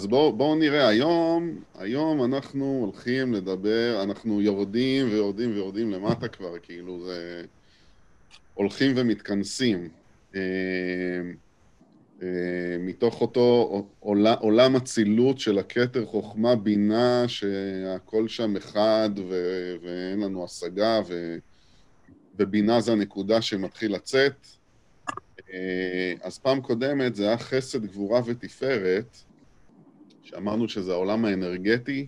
אז בואו בוא נראה, היום, היום אנחנו הולכים לדבר, אנחנו יורדים ויורדים ויורדים למטה כבר, כאילו זה... הולכים ומתכנסים. אה, אה, מתוך אותו עולם אצילות של הכתר חוכמה בינה שהכל שם אחד ו- ואין לנו השגה ו- ובינה זה הנקודה שמתחיל לצאת. אה, אז פעם קודמת זה היה חסד, גבורה ותפארת, שאמרנו שזה העולם האנרגטי.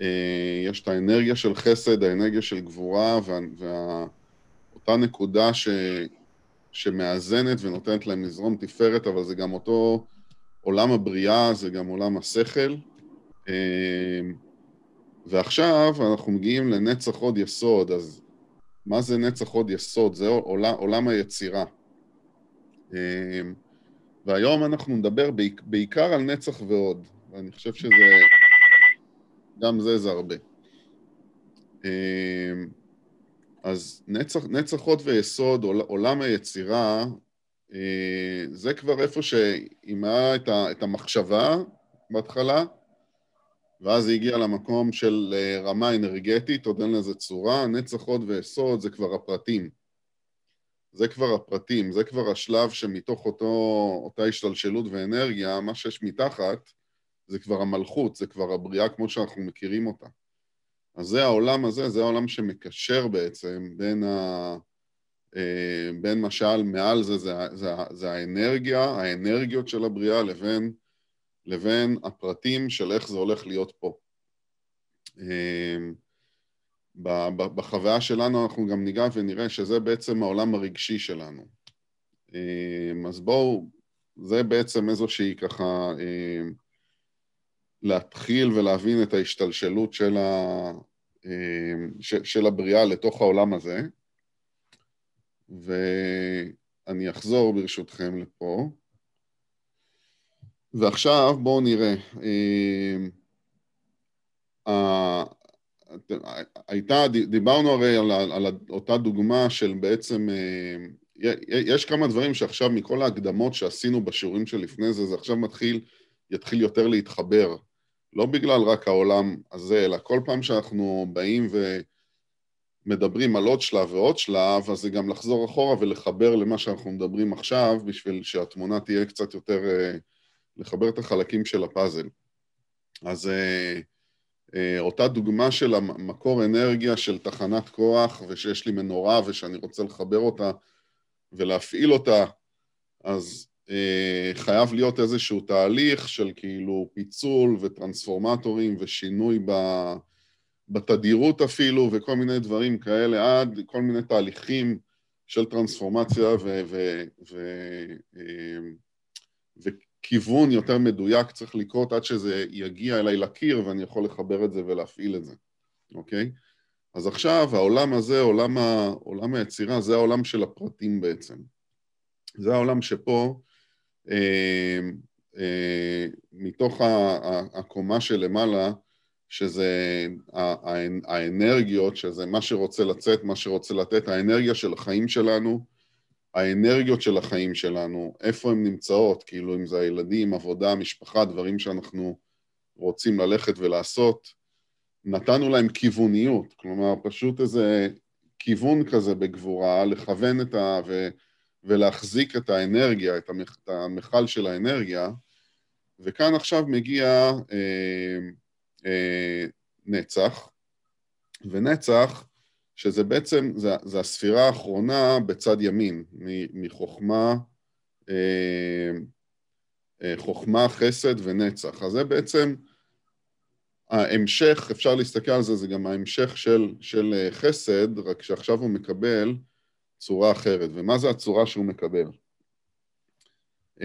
אה, יש את האנרגיה של חסד, האנרגיה של גבורה, ואותה וה... נקודה ש... שמאזנת ונותנת להם לזרום תפארת, אבל זה גם אותו עולם הבריאה, זה גם עולם השכל. אמ, ועכשיו אנחנו מגיעים לנצח עוד יסוד, אז מה זה נצח עוד יסוד? זה עולם, עולם היצירה. אמ, והיום אנחנו נדבר בעיקר על נצח ועוד, ואני חושב שזה, גם זה זה הרבה. אמ, אז נצח, נצח הוד ויסוד, עולם היצירה, אה, זה כבר איפה שאם היה את, את המחשבה בהתחלה, ואז היא הגיעה למקום של אה, רמה אנרגטית, עוד אין לזה צורה, נצח הוד ויסוד זה כבר הפרטים. זה כבר הפרטים, זה כבר השלב שמתוך אותו, אותה השתלשלות ואנרגיה, מה שיש מתחת זה כבר המלכות, זה כבר הבריאה כמו שאנחנו מכירים אותה. אז זה העולם הזה, זה העולם שמקשר בעצם בין, ה, אה, בין משל מעל זה, זה, זה, זה האנרגיה, האנרגיות של הבריאה לבין, לבין הפרטים של איך זה הולך להיות פה. אה, בחוויה שלנו אנחנו גם ניגע ונראה שזה בעצם העולם הרגשי שלנו. אה, אז בואו, זה בעצם איזושהי ככה להתחיל ולהבין את ההשתלשלות של, ה, אמ, של הבריאה לתוך העולם הזה. ואני אחזור ברשותכם לפה. ועכשיו בואו נראה. אמ, הייתה, דיברנו הרי על, על אותה דוגמה של בעצם, אמ, יש כמה דברים שעכשיו מכל ההקדמות שעשינו בשיעורים שלפני זה, זה עכשיו מתחיל, יתחיל יותר להתחבר. לא בגלל רק העולם הזה, אלא כל פעם שאנחנו באים ומדברים על עוד שלב ועוד שלב, אז זה גם לחזור אחורה ולחבר למה שאנחנו מדברים עכשיו, בשביל שהתמונה תהיה קצת יותר, אה, לחבר את החלקים של הפאזל. אז אה, אה, אותה דוגמה של המקור אנרגיה של תחנת כוח, ושיש לי מנורה ושאני רוצה לחבר אותה ולהפעיל אותה, אז חייב להיות איזשהו תהליך של כאילו פיצול וטרנספורמטורים ושינוי ב, בתדירות אפילו וכל מיני דברים כאלה עד כל מיני תהליכים של טרנספורמציה ו, ו, ו, אה, וכיוון יותר מדויק צריך לקרות עד שזה יגיע אליי לקיר ואני יכול לחבר את זה ולהפעיל את זה, אוקיי? אז עכשיו העולם הזה, עולם, ה, עולם היצירה, זה העולם של הפרטים בעצם. זה העולם שפה אה, אה, מתוך הקומה שלמעלה, שזה האנרגיות, שזה מה שרוצה לצאת, מה שרוצה לתת, האנרגיה של החיים שלנו, האנרגיות של החיים שלנו, איפה הן נמצאות, כאילו אם זה הילדים, עבודה, משפחה, דברים שאנחנו רוצים ללכת ולעשות, נתנו להם כיווניות, כלומר פשוט איזה כיוון כזה בגבורה, לכוון את ה... ו... ולהחזיק את האנרגיה, את המכל של האנרגיה, וכאן עכשיו מגיע אה, אה, נצח, ונצח, שזה בעצם, זה, זה הספירה האחרונה בצד ימין, מחוכמה, אה, אה, חוכמה, חסד ונצח. אז זה בעצם ההמשך, אפשר להסתכל על זה, זה גם ההמשך של, של אה, חסד, רק שעכשיו הוא מקבל צורה אחרת. ומה זה הצורה שהוא מקבל? Uh,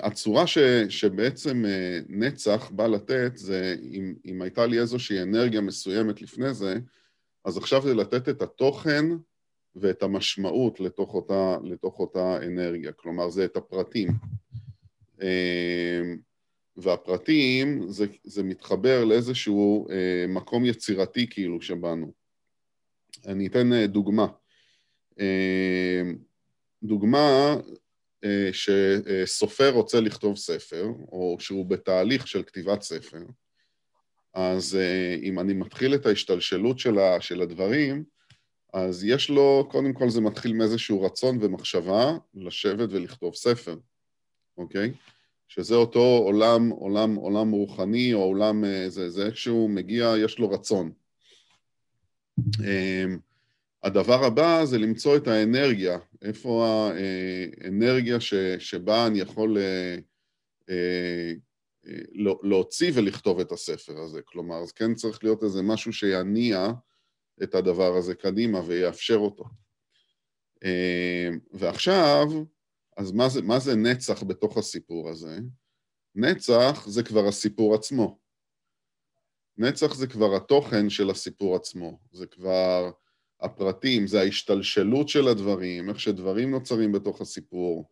הצורה ש, שבעצם uh, נצח בא לתת זה אם, אם הייתה לי איזושהי אנרגיה מסוימת לפני זה, אז עכשיו זה לתת את התוכן ואת המשמעות לתוך אותה, לתוך אותה אנרגיה, כלומר זה את הפרטים. Uh, והפרטים זה, זה מתחבר לאיזשהו uh, מקום יצירתי כאילו שבאנו. אני אתן uh, דוגמה. אמ, דוגמה, אה, שסופר רוצה לכתוב ספר, או שהוא בתהליך של כתיבת ספר, אז אה, אם אני מתחיל את ההשתלשלות של הדברים, אז יש לו, קודם כל זה מתחיל מאיזשהו רצון ומחשבה לשבת ולכתוב ספר, אוקיי? שזה אותו עולם, עולם, עולם רוחני, או עולם, אה, זה, זה איכשהו מגיע, יש לו רצון. הדבר הבא זה למצוא את האנרגיה, איפה האנרגיה ש, שבה אני יכול אה, אה, לא, להוציא ולכתוב את הספר הזה. כלומר, אז כן צריך להיות איזה משהו שיניע את הדבר הזה קדימה ויאפשר אותו. אמ, ועכשיו, אז מה זה, מה זה נצח בתוך הסיפור הזה? נצח זה כבר הסיפור עצמו. נצח זה כבר התוכן של הסיפור עצמו, זה כבר הפרטים, זה ההשתלשלות של הדברים, איך שדברים נוצרים בתוך הסיפור,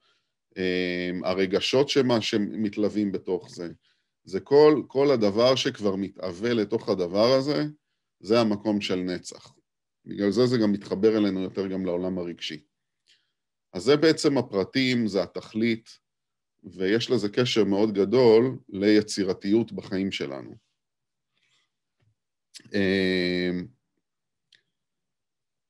אמ, הרגשות שמה שמתלווים בתוך זה. זה כל, כל הדבר שכבר מתהווה לתוך הדבר הזה, זה המקום של נצח. בגלל זה זה גם מתחבר אלינו יותר גם לעולם הרגשי. אז זה בעצם הפרטים, זה התכלית, ויש לזה קשר מאוד גדול ליצירתיות בחיים שלנו.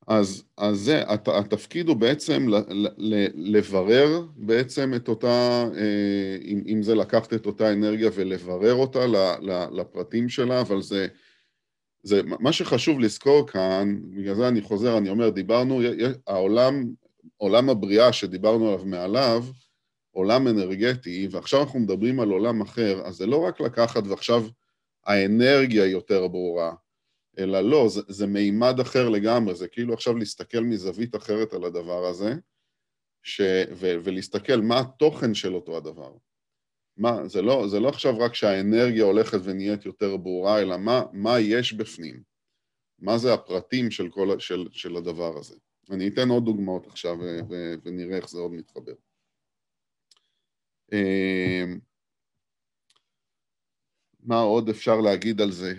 אז, אז זה, הת, התפקיד הוא בעצם ל, ל, לברר בעצם את אותה, אה, אם, אם זה לקחת את אותה אנרגיה ולברר אותה ל, ל, לפרטים שלה, אבל זה, זה, מה שחשוב לזכור כאן, בגלל זה אני חוזר, אני אומר, דיברנו, העולם, עולם הבריאה שדיברנו עליו מעליו, עולם אנרגטי, ועכשיו אנחנו מדברים על עולם אחר, אז זה לא רק לקחת ועכשיו האנרגיה יותר ברורה, אלא לא, זה, זה מימד אחר לגמרי, זה כאילו עכשיו להסתכל מזווית אחרת על הדבר הזה, ש, ו, ולהסתכל מה התוכן של אותו הדבר. מה, זה לא, זה לא עכשיו רק שהאנרגיה הולכת ונהיית יותר ברורה, אלא מה, מה יש בפנים, מה זה הפרטים של, כל, של, של הדבר הזה. אני אתן עוד דוגמאות עכשיו ו, ו, ונראה איך זה עוד מתחבר. אמ, מה עוד אפשר להגיד על זה?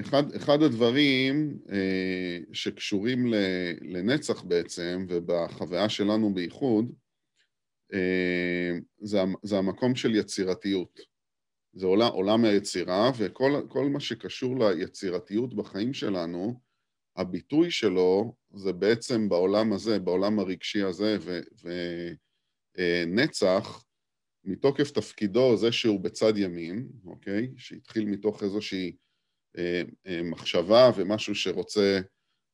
אחד, אחד הדברים אה, שקשורים לנצח בעצם, ובחוויה שלנו בייחוד, אה, זה, זה המקום של יצירתיות. זה עולם, עולם היצירה, וכל מה שקשור ליצירתיות בחיים שלנו, הביטוי שלו זה בעצם בעולם הזה, בעולם הרגשי הזה, ונצח, אה, מתוקף תפקידו, זה שהוא בצד ימין, אוקיי? שהתחיל מתוך איזושהי מחשבה ומשהו שרוצה,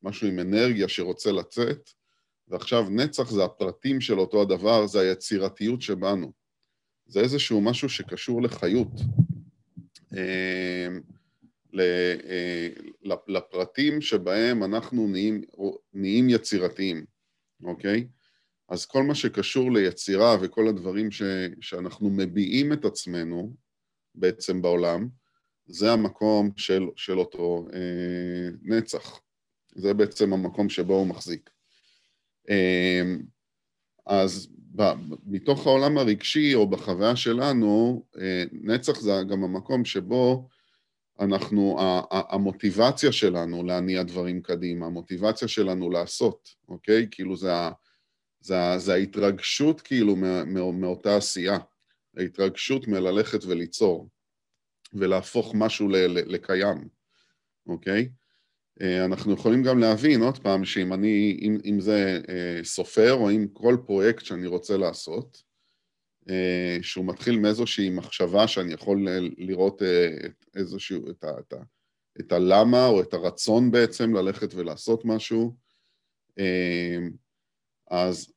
משהו עם אנרגיה שרוצה לצאת, ועכשיו נצח זה הפרטים של אותו הדבר, זה היצירתיות שבנו. זה איזשהו משהו שקשור לחיות, אה, לפרטים שבהם אנחנו נהיים, נהיים יצירתיים, אוקיי? אז כל מה שקשור ליצירה וכל הדברים ש, שאנחנו מביעים את עצמנו בעצם בעולם, זה המקום של, של אותו אה, נצח. זה בעצם המקום שבו הוא מחזיק. אה, אז ב, מתוך העולם הרגשי או בחוויה שלנו, אה, נצח זה גם המקום שבו אנחנו, המוטיבציה שלנו להניע דברים קדימה, המוטיבציה שלנו לעשות, אוקיי? כאילו זה, זה, זה ההתרגשות כאילו מא, מא, מאותה עשייה, ההתרגשות מללכת וליצור. ולהפוך משהו לקיים, אוקיי? אה, אנחנו יכולים גם להבין, עוד פעם, שאם אני, אם, אם זה אה, סופר או אם כל פרויקט שאני רוצה לעשות, אה, שהוא מתחיל מאיזושהי מחשבה שאני יכול לראות את איזשהו, את, ה, את, ה, את הלמה או את הרצון בעצם ללכת ולעשות משהו, אז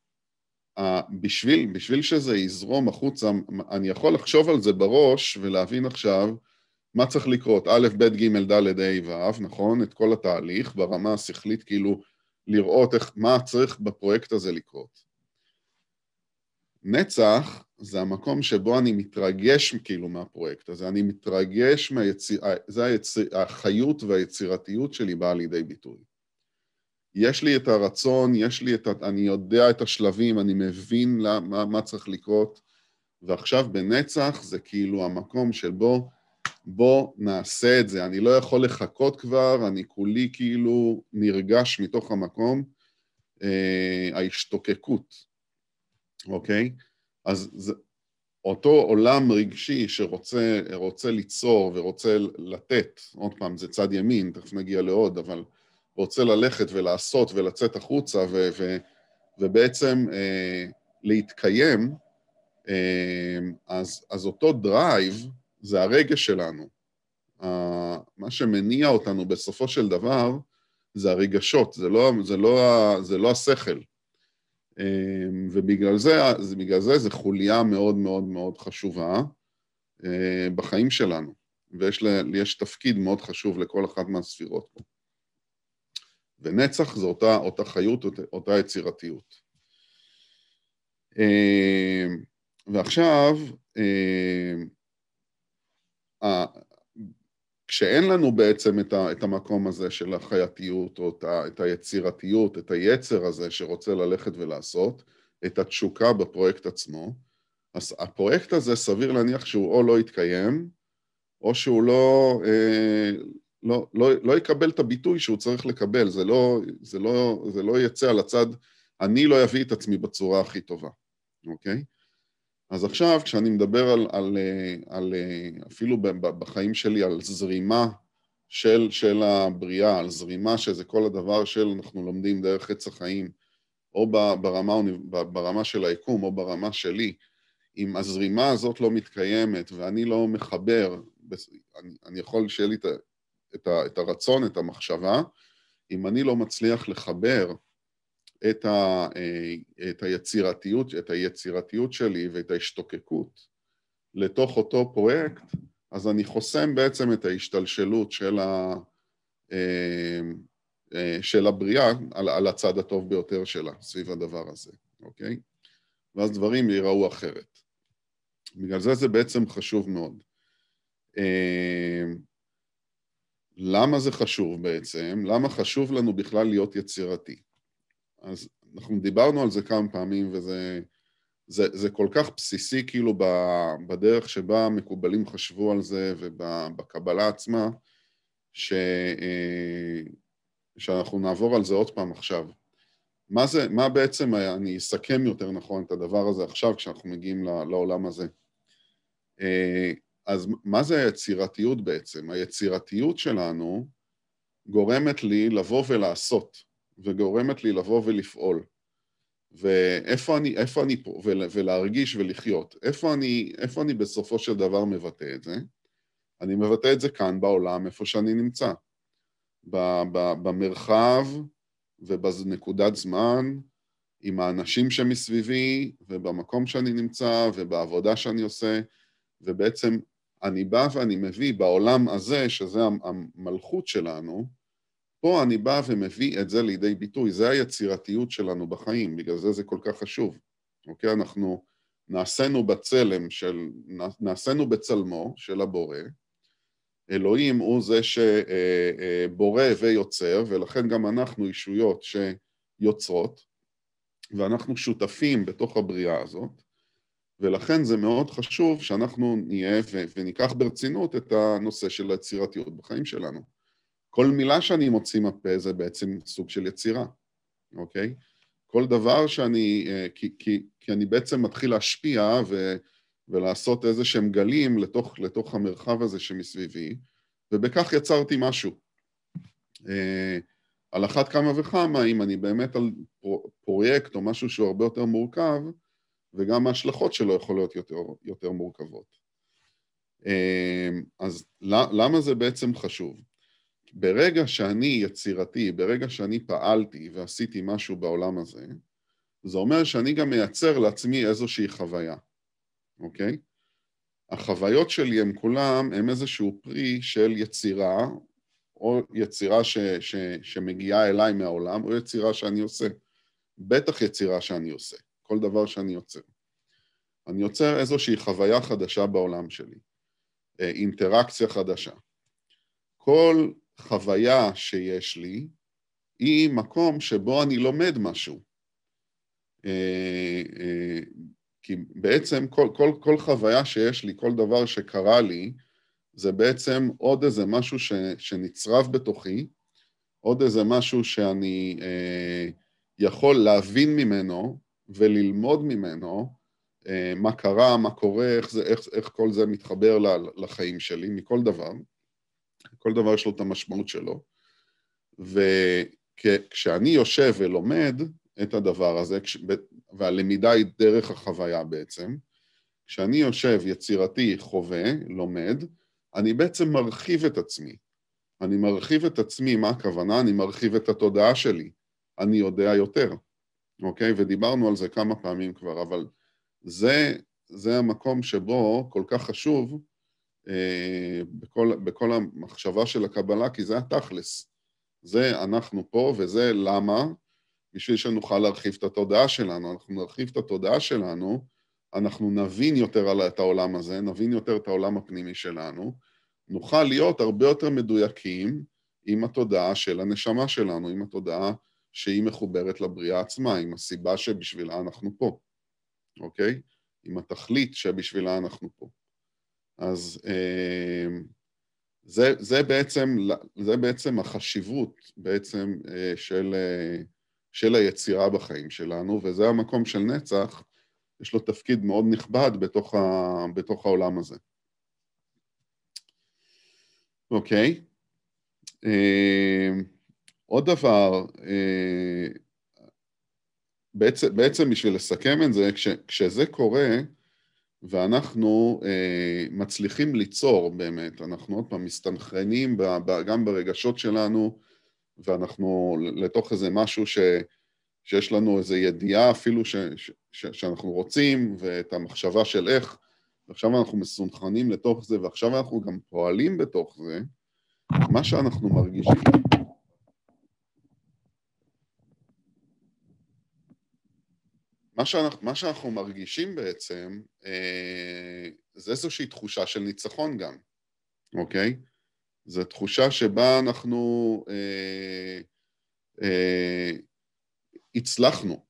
בשביל, בשביל שזה יזרום החוצה, אני יכול לחשוב על זה בראש ולהבין עכשיו מה צריך לקרות, א', ב', ג', ד', ה', ו', נכון? את כל התהליך ברמה השכלית, כאילו לראות איך, מה צריך בפרויקט הזה לקרות. נצח זה המקום שבו אני מתרגש כאילו מהפרויקט הזה, אני מתרגש מהיציר... זה היציר... החיות והיצירתיות שלי באה לידי ביטוי. יש לי את הרצון, יש לי את ה... אני יודע את השלבים, אני מבין למה, מה צריך לקרות, ועכשיו בנצח זה כאילו המקום שבו בוא נעשה את זה. אני לא יכול לחכות כבר, אני כולי כאילו נרגש מתוך המקום, אה, ההשתוקקות. אוקיי? אז זה, אותו עולם רגשי שרוצה ליצור ורוצה לתת, עוד פעם, זה צד ימין, תכף נגיע לעוד, אבל רוצה ללכת ולעשות ולצאת החוצה ו, ו, ובעצם אה, להתקיים, אה, אז, אז אותו drive זה הרגש שלנו. אה, מה שמניע אותנו בסופו של דבר זה הרגשות, זה לא, זה לא, זה לא השכל. אמ, ובגלל זה, בגלל זה זה חוליה מאוד מאוד מאוד חשובה אה, בחיים שלנו, ויש לה, תפקיד מאוד חשוב לכל אחת מהספירות פה. ונצח זה אותה, אותה חיות, אותה, יצירתיות. אמ, ועכשיו, אמ, כשאין לנו בעצם את, ה, את המקום הזה של החייתיות, או את, ה, את היצירתיות, את היצר הזה שרוצה ללכת ולעשות, את התשוקה בפרויקט עצמו, אז הפרויקט הזה סביר להניח שהוא או לא יתקיים, או שהוא לא, אה, לא, לא, לא יקבל את הביטוי שהוא צריך לקבל, זה לא, זה לא, זה לא יצא על הצד, אני לא אביא את עצמי בצורה הכי טובה, אוקיי? אז עכשיו כשאני מדבר על, על, על אפילו בחיים שלי על זרימה של, של הבריאה, על זרימה שזה כל הדבר של אנחנו לומדים דרך עץ החיים, או ברמה, ברמה של היקום או ברמה שלי, אם הזרימה הזאת לא מתקיימת ואני לא מחבר, אני, אני יכול שיהיה לי את, את, את הרצון, את המחשבה, אם אני לא מצליח לחבר את, ה, אה, את היצירתיות, את היצירתיות שלי ואת ההשתוקקות לתוך אותו פרויקט, אז אני חוסם בעצם את ההשתלשלות של, ה, אה, אה, של הבריאה על, על הצד הטוב ביותר שלה סביב הדבר הזה, אוקיי? ואז דברים ייראו אחרת. בגלל זה זה בעצם חשוב מאוד. למה זה חשוב בעצם? למה חשוב לנו בכלל להיות יצירתי? אז אנחנו דיברנו על זה כמה פעמים, וזה זה, זה כל כך בסיסי כאילו בדרך שבה המקובלים חשבו על זה ובקבלה עצמה, ש, אה, שאנחנו נעבור על זה עוד פעם עכשיו. מה זה, מה בעצם, אני אסכם יותר נכון את הדבר הזה עכשיו כשאנחנו מגיעים לעולם הזה. אז מה זה היצירתיות בעצם? היצירתיות שלנו גורמת לי לבוא ולעשות. וגורמת לי לבוא ולפעול. ואיפה אני, איפה אני פה, ולהרגיש ולחיות. איפה אני, איפה אני בסופו של דבר מבטא את זה? אני מבטא את זה כאן בעולם, איפה שאני נמצא. במרחב ובנקודת זמן, עם האנשים שמסביבי, ובמקום שאני נמצא, ובעבודה שאני עושה, ובעצם אני בא ואני מביא בעולם הזה, שזה המלכות שלנו, פה אני בא ומביא את זה לידי ביטוי, זה היצירתיות שלנו בחיים, בגלל זה זה כל כך חשוב, אוקיי? אנחנו נעשינו בצלם של, נעשינו בצלמו של הבורא, אלוהים הוא זה שבורא ויוצר, ולכן גם אנחנו ישויות שיוצרות, ואנחנו שותפים בתוך הבריאה הזאת, ולכן זה מאוד חשוב שאנחנו נהיה וניקח ברצינות את הנושא של היצירתיות בחיים שלנו. כל מילה שאני מוציא מהפה זה בעצם סוג של יצירה, אוקיי? כל דבר שאני, אה, כי, כי, כי אני בעצם מתחיל להשפיע ו, ולעשות איזה שהם גלים לתוך, לתוך המרחב הזה שמסביבי, ובכך יצרתי משהו. אה, על אחת כמה וכמה, אם אני באמת על פרויקט או משהו שהוא הרבה יותר מורכב, וגם ההשלכות שלו יכולות להיות יותר, יותר מורכבות. אה, אז למה זה בעצם חשוב? ברגע שאני יצירתי, ברגע שאני פעלתי ועשיתי משהו בעולם הזה, זה אומר שאני גם מייצר לעצמי איזושהי חוויה, אוקיי? החוויות שלי הם כולם, הם איזשהו פרי של יצירה, או יצירה ש, ש, שמגיעה אליי מהעולם, או יצירה שאני עושה. בטח יצירה שאני עושה, כל דבר שאני יוצר. אני יוצר איזושהי חוויה חדשה בעולם שלי, אה, אינטראקציה חדשה. כל חוויה שיש לי היא מקום שבו אני לומד משהו. אה, אה, כי בעצם כל, כל, כל חוויה שיש לי, כל דבר שקרה לי, זה בעצם עוד איזה משהו ש, שנצרב בתוכי, עוד איזה משהו שאני אה, יכול להבין ממנו וללמוד ממנו אה, מה קרה, מה קורה, איך, זה, איך, איך כל זה מתחבר לחיים שלי, מכל דבר. כל דבר יש לו את המשמעות שלו. וכשאני יושב ולומד את הדבר הזה, והלמידה היא דרך החוויה בעצם, כשאני יושב יצירתי, חווה, לומד, אני בעצם מרחיב את עצמי. אני מרחיב את עצמי, מה הכוונה? אני מרחיב את התודעה שלי. אני יודע יותר, אוקיי? ודיברנו על זה כמה פעמים כבר, אבל זה, זה המקום שבו כל כך חשוב אה, בכל, בכל המחשבה של הקבלה, כי זה התכלס. זה אנחנו פה, וזה למה? בשביל שנוכל להרחיב את התודעה שלנו. אנחנו נרחיב את התודעה שלנו, אנחנו נבין יותר את העולם הזה, נבין יותר את העולם הפנימי שלנו, נוכל להיות הרבה יותר מדויקים עם התודעה של הנשמה שלנו, עם התודעה שהיא מחוברת לבריאה עצמה, עם הסיבה שבשבילה אנחנו פה, אוקיי? עם התכלית שבשבילה אנחנו פה. אז אה, זה, זה, בעצם, זה בעצם החשיבות בעצם אה, של, אה, של היצירה בחיים שלנו, וזה המקום של נצח, יש לו תפקיד מאוד נכבד בתוך, ה, בתוך העולם הזה. אוקיי? עוד דבר, בעצם, בעצם בשביל לסכם את זה, כש, כשזה קורה, ואנחנו אה, מצליחים ליצור באמת, אנחנו עוד פעם מסתנכרנים גם ברגשות שלנו, ואנחנו לתוך איזה משהו ש, שיש לנו איזו ידיעה אפילו ש, ש, ש, שאנחנו רוצים, ואת המחשבה של איך, ועכשיו אנחנו מסונכרנים לתוך זה, ועכשיו אנחנו גם פועלים בתוך זה, מה שאנחנו מרגישים מה שאנחנו, מה שאנחנו מרגישים בעצם אה, זה איזושהי תחושה של ניצחון גם, אוקיי? זו תחושה שבה אנחנו אה, אה, הצלחנו,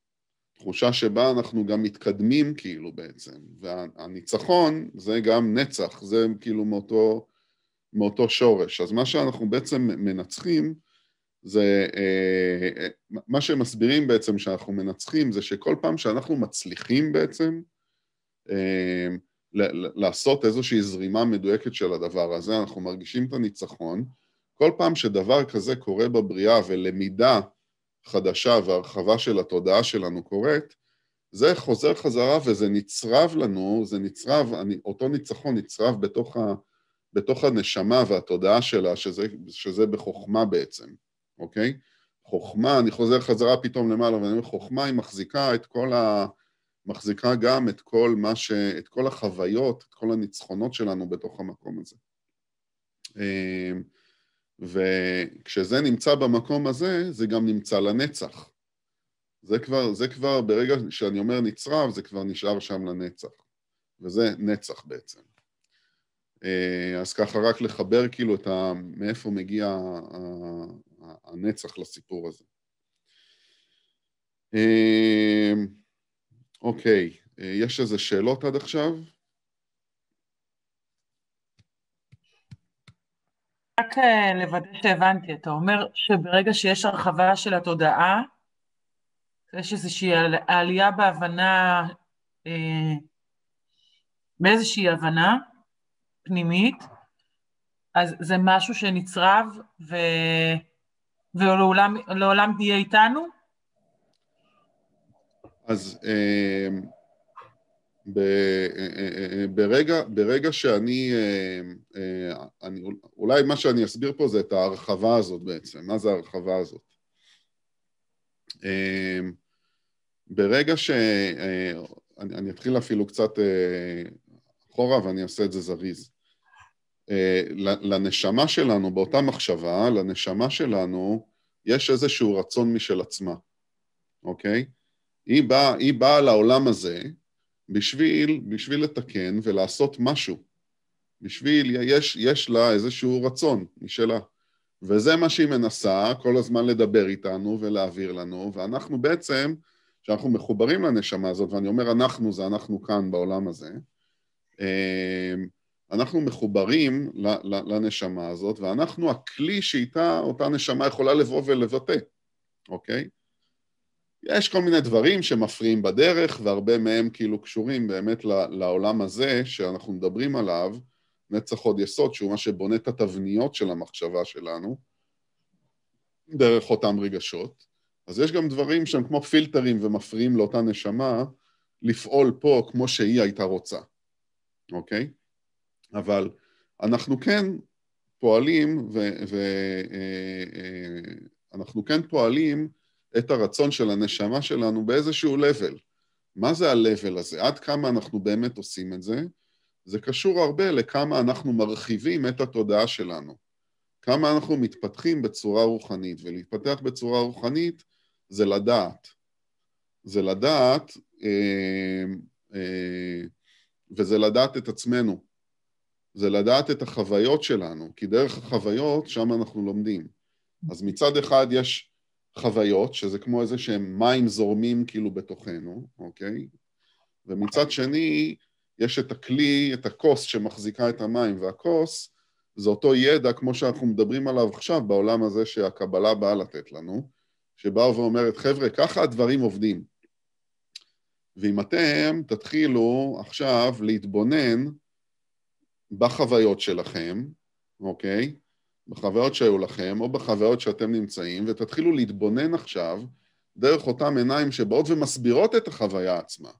תחושה שבה אנחנו גם מתקדמים כאילו בעצם, והניצחון זה גם נצח, זה כאילו מאותו, מאותו שורש. אז מה שאנחנו בעצם מנצחים זה, אה, מה שהם מסבירים בעצם שאנחנו מנצחים זה שכל פעם שאנחנו מצליחים בעצם אה, לעשות איזושהי זרימה מדויקת של הדבר הזה, אנחנו מרגישים את הניצחון. כל פעם שדבר כזה קורה בבריאה ולמידה חדשה והרחבה של התודעה שלנו קורית, זה חוזר חזרה וזה נצרב לנו, זה נצרב, אני, אותו ניצחון נצרב בתוך, ה, בתוך הנשמה והתודעה שלה, שזה, שזה בחוכמה בעצם. אוקיי? חוכמה, אני חוזר חזרה פתאום למעלה ואני אומר, חוכמה היא מחזיקה את כל ה... מחזיקה גם את כל מה ש... את כל החוויות, את כל הניצחונות שלנו בתוך המקום הזה. אמ, וכשזה נמצא במקום הזה, זה גם נמצא לנצח. זה כבר, זה כבר, ברגע שאני אומר נצרב, זה כבר נשאר שם לנצח. וזה נצח בעצם. אה, אז ככה רק לחבר כאילו את ה... מאיפה מגיע הנצח לסיפור הזה. אמ, אוקיי, אה, יש איזה שאלות עד עכשיו? רק אה, לוודא שהבנתי, אתה אומר שברגע שיש הרחבה של התודעה, יש איזושהי עלייה בהבנה, אה, באיזושהי הבנה פנימית, אז זה משהו שנצרב ו... ולעולם תהיה איתנו? אז אה, ב, אה, אה, ברגע, ברגע שאני, אני, אולי מה שאני אסביר פה זה את ההרחבה הזאת בעצם, מה זה ההרחבה הזאת? ברגע ש... אני, אני אתחיל אפילו קצת אחורה ואני אעשה את זה זריז. אה, לנשמה שלנו, באותה מחשבה, לנשמה שלנו יש איזשהו רצון משל עצמה, אוקיי? היא באה, היא באה לעולם הזה בשביל, בשביל לתקן ולעשות משהו. בשביל, יש, יש לה איזשהו רצון משלה. וזה מה שהיא מנסה, כל הזמן לדבר איתנו ולהעביר לנו, ואנחנו בעצם, כשאנחנו מחוברים לנשמה הזאת, ואני אומר אנחנו, זה אנחנו כאן בעולם הזה, אה, אנחנו מחוברים לנשמה הזאת, ואנחנו הכלי שאיתה אותה נשמה יכולה לבוא ולבטא, אוקיי? יש כל מיני דברים שמפריעים בדרך, והרבה מהם כאילו קשורים באמת לעולם הזה שאנחנו מדברים עליו, נצח עוד יסוד, שהוא מה שבונה את התבניות של המחשבה שלנו, דרך אותם רגשות. אז יש גם דברים שהם כמו פילטרים ומפריעים לאותה נשמה לפעול פה כמו שהיא הייתה רוצה, אוקיי? אבל אנחנו כן פועלים, ואנחנו אה, אה, כן פועלים את הרצון של הנשמה שלנו באיזשהו level. מה זה ה-level הזה? עד כמה אנחנו באמת עושים את זה? זה קשור הרבה לכמה אנחנו מרחיבים את התודעה שלנו. כמה אנחנו מתפתחים בצורה רוחנית, ולהתפתח בצורה רוחנית זה לדעת. זה לדעת, אה, וזה לדעת את עצמנו. זה לדעת את החוויות שלנו, כי דרך החוויות, שם אנחנו לומדים. אז מצד אחד יש חוויות, שזה כמו איזה שהם מים זורמים כאילו בתוכנו, אוקיי? ומצד שני, יש את הכלי, את הכוס שמחזיקה את המים, והכוס זה אותו ידע כמו שאנחנו מדברים עליו עכשיו בעולם הזה שהקבלה באה לתת לנו, שבאה ואומרת, חבר'ה, ככה הדברים עובדים. ואם אתם תתחילו עכשיו להתבונן בחוויות שלכם, אוקיי? בחוויות שהיו לכם, או בחוויות שאתם נמצאים, ותתחילו להתבונן עכשיו דרך אותם עיניים שבאות ומסבירות את החוויה עצמה.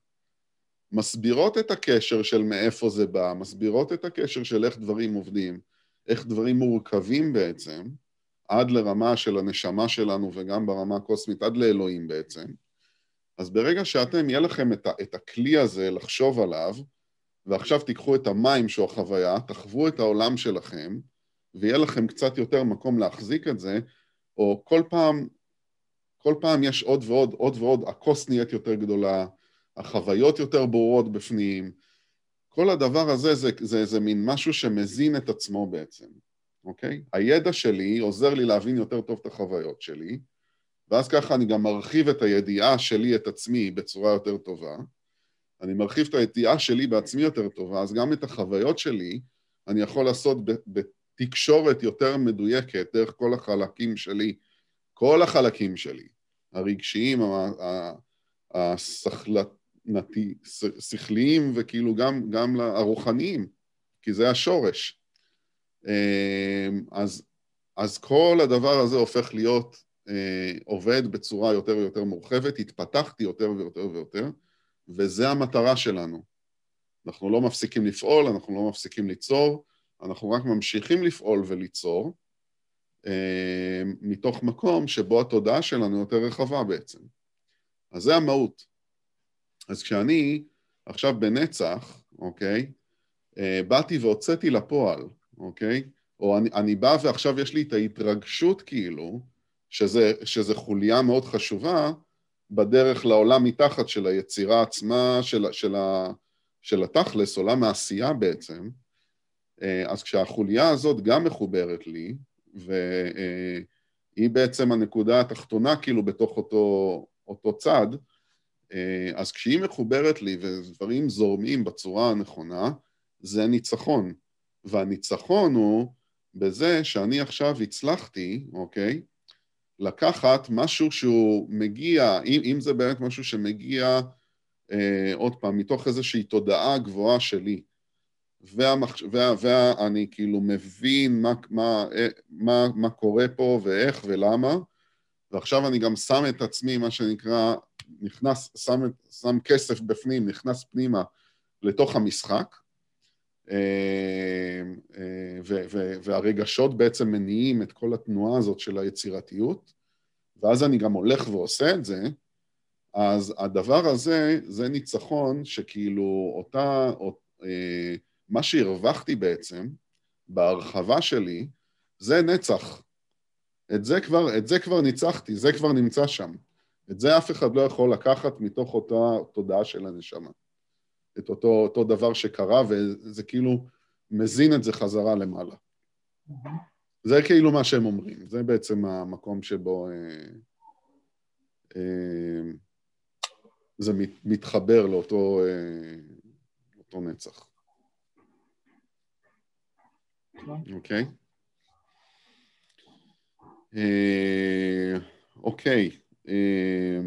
מסבירות את הקשר של מאיפה זה בא, מסבירות את הקשר של איך דברים עובדים, איך דברים מורכבים בעצם, עד לרמה של הנשמה שלנו וגם ברמה הקוסמית, עד לאלוהים בעצם. אז ברגע שאתם, יהיה לכם את, את הכלי הזה לחשוב עליו, ועכשיו תיקחו את המים שהוא החוויה, תחוו את העולם שלכם, ויהיה לכם קצת יותר מקום להחזיק את זה, או כל פעם, כל פעם יש עוד ועוד, עוד ועוד, הכוס נהיית יותר גדולה, החוויות יותר ברורות בפנים, כל הדבר הזה זה, זה, זה מין משהו שמזין את עצמו בעצם, אוקיי? הידע שלי עוזר לי להבין יותר טוב את החוויות שלי, ואז ככה אני גם מרחיב את הידיעה שלי, את עצמי, בצורה יותר טובה. אני מרחיב את הידיעה שלי בעצמי יותר טובה, אז גם את החוויות שלי אני יכול לעשות בתקשורת יותר מדויקת דרך כל החלקים שלי, כל החלקים שלי, הרגשיים, השכליים וכאילו גם, גם הרוחניים, כי זה השורש. אמ, אז, אז כל הדבר הזה הופך להיות אה, עובד בצורה יותר ויותר מורחבת, התפתחתי יותר ויותר ויותר, וזה המטרה שלנו. אנחנו לא מפסיקים לפעול, אנחנו לא מפסיקים ליצור, אנחנו רק ממשיכים לפעול וליצור, אה, מתוך מקום שבו התודעה שלנו יותר רחבה בעצם. אז זה המהות. אז כשאני עכשיו בנצח, אוקיי, אה, באתי והוצאתי לפועל, אוקיי, או אני, אני בא ועכשיו יש לי את ההתרגשות כאילו, שזה, שזה חוליה מאוד חשובה בדרך לעולם מתחת של היצירה עצמה, של, של, ה, של התכלס, עולם העשייה בעצם, אה, אז כשהחוליה הזאת גם מחוברת לי, והיא בעצם הנקודה התחתונה כאילו בתוך אותו, אותו צד, אה, אז כשהיא מחוברת לי ודברים זורמים בצורה הנכונה, זה ניצחון. והניצחון הוא בזה שאני עכשיו הצלחתי, אוקיי, לקחת משהו שהוא מגיע, אם, אם זה באמת משהו שמגיע, אה, עוד פעם, מתוך איזושהי תודעה גבוהה שלי, והמחש... וה... ואני כאילו מבין מה, מה, אה, מה, מה קורה פה ואיך ולמה, ועכשיו אני גם שם את עצמי, מה שנקרא, נכנס, שם, שם כסף בפנים, נכנס פנימה לתוך המשחק, והרגשות בעצם מניעים את כל התנועה הזאת של היצירתיות, ואז אני גם הולך ועושה את זה, אז הדבר הזה, זה ניצחון שכאילו אותה, אה, מה שהרווחתי בעצם, בהרחבה שלי, זה נצח. את זה כבר, את זה כבר ניצחתי, זה כבר נמצא שם. את זה אף אחד לא יכול לקחת מתוך אותה תודעה של הנשמה. את אותו, אותו דבר שקרה, וזה כאילו מזין את זה חזרה למעלה. זה כאילו מה שהם אומרים, זה בעצם המקום שבו אה, אה, זה מת, מתחבר לאותו אה, אותו נצח. אוקיי? אה, אוקיי. אה,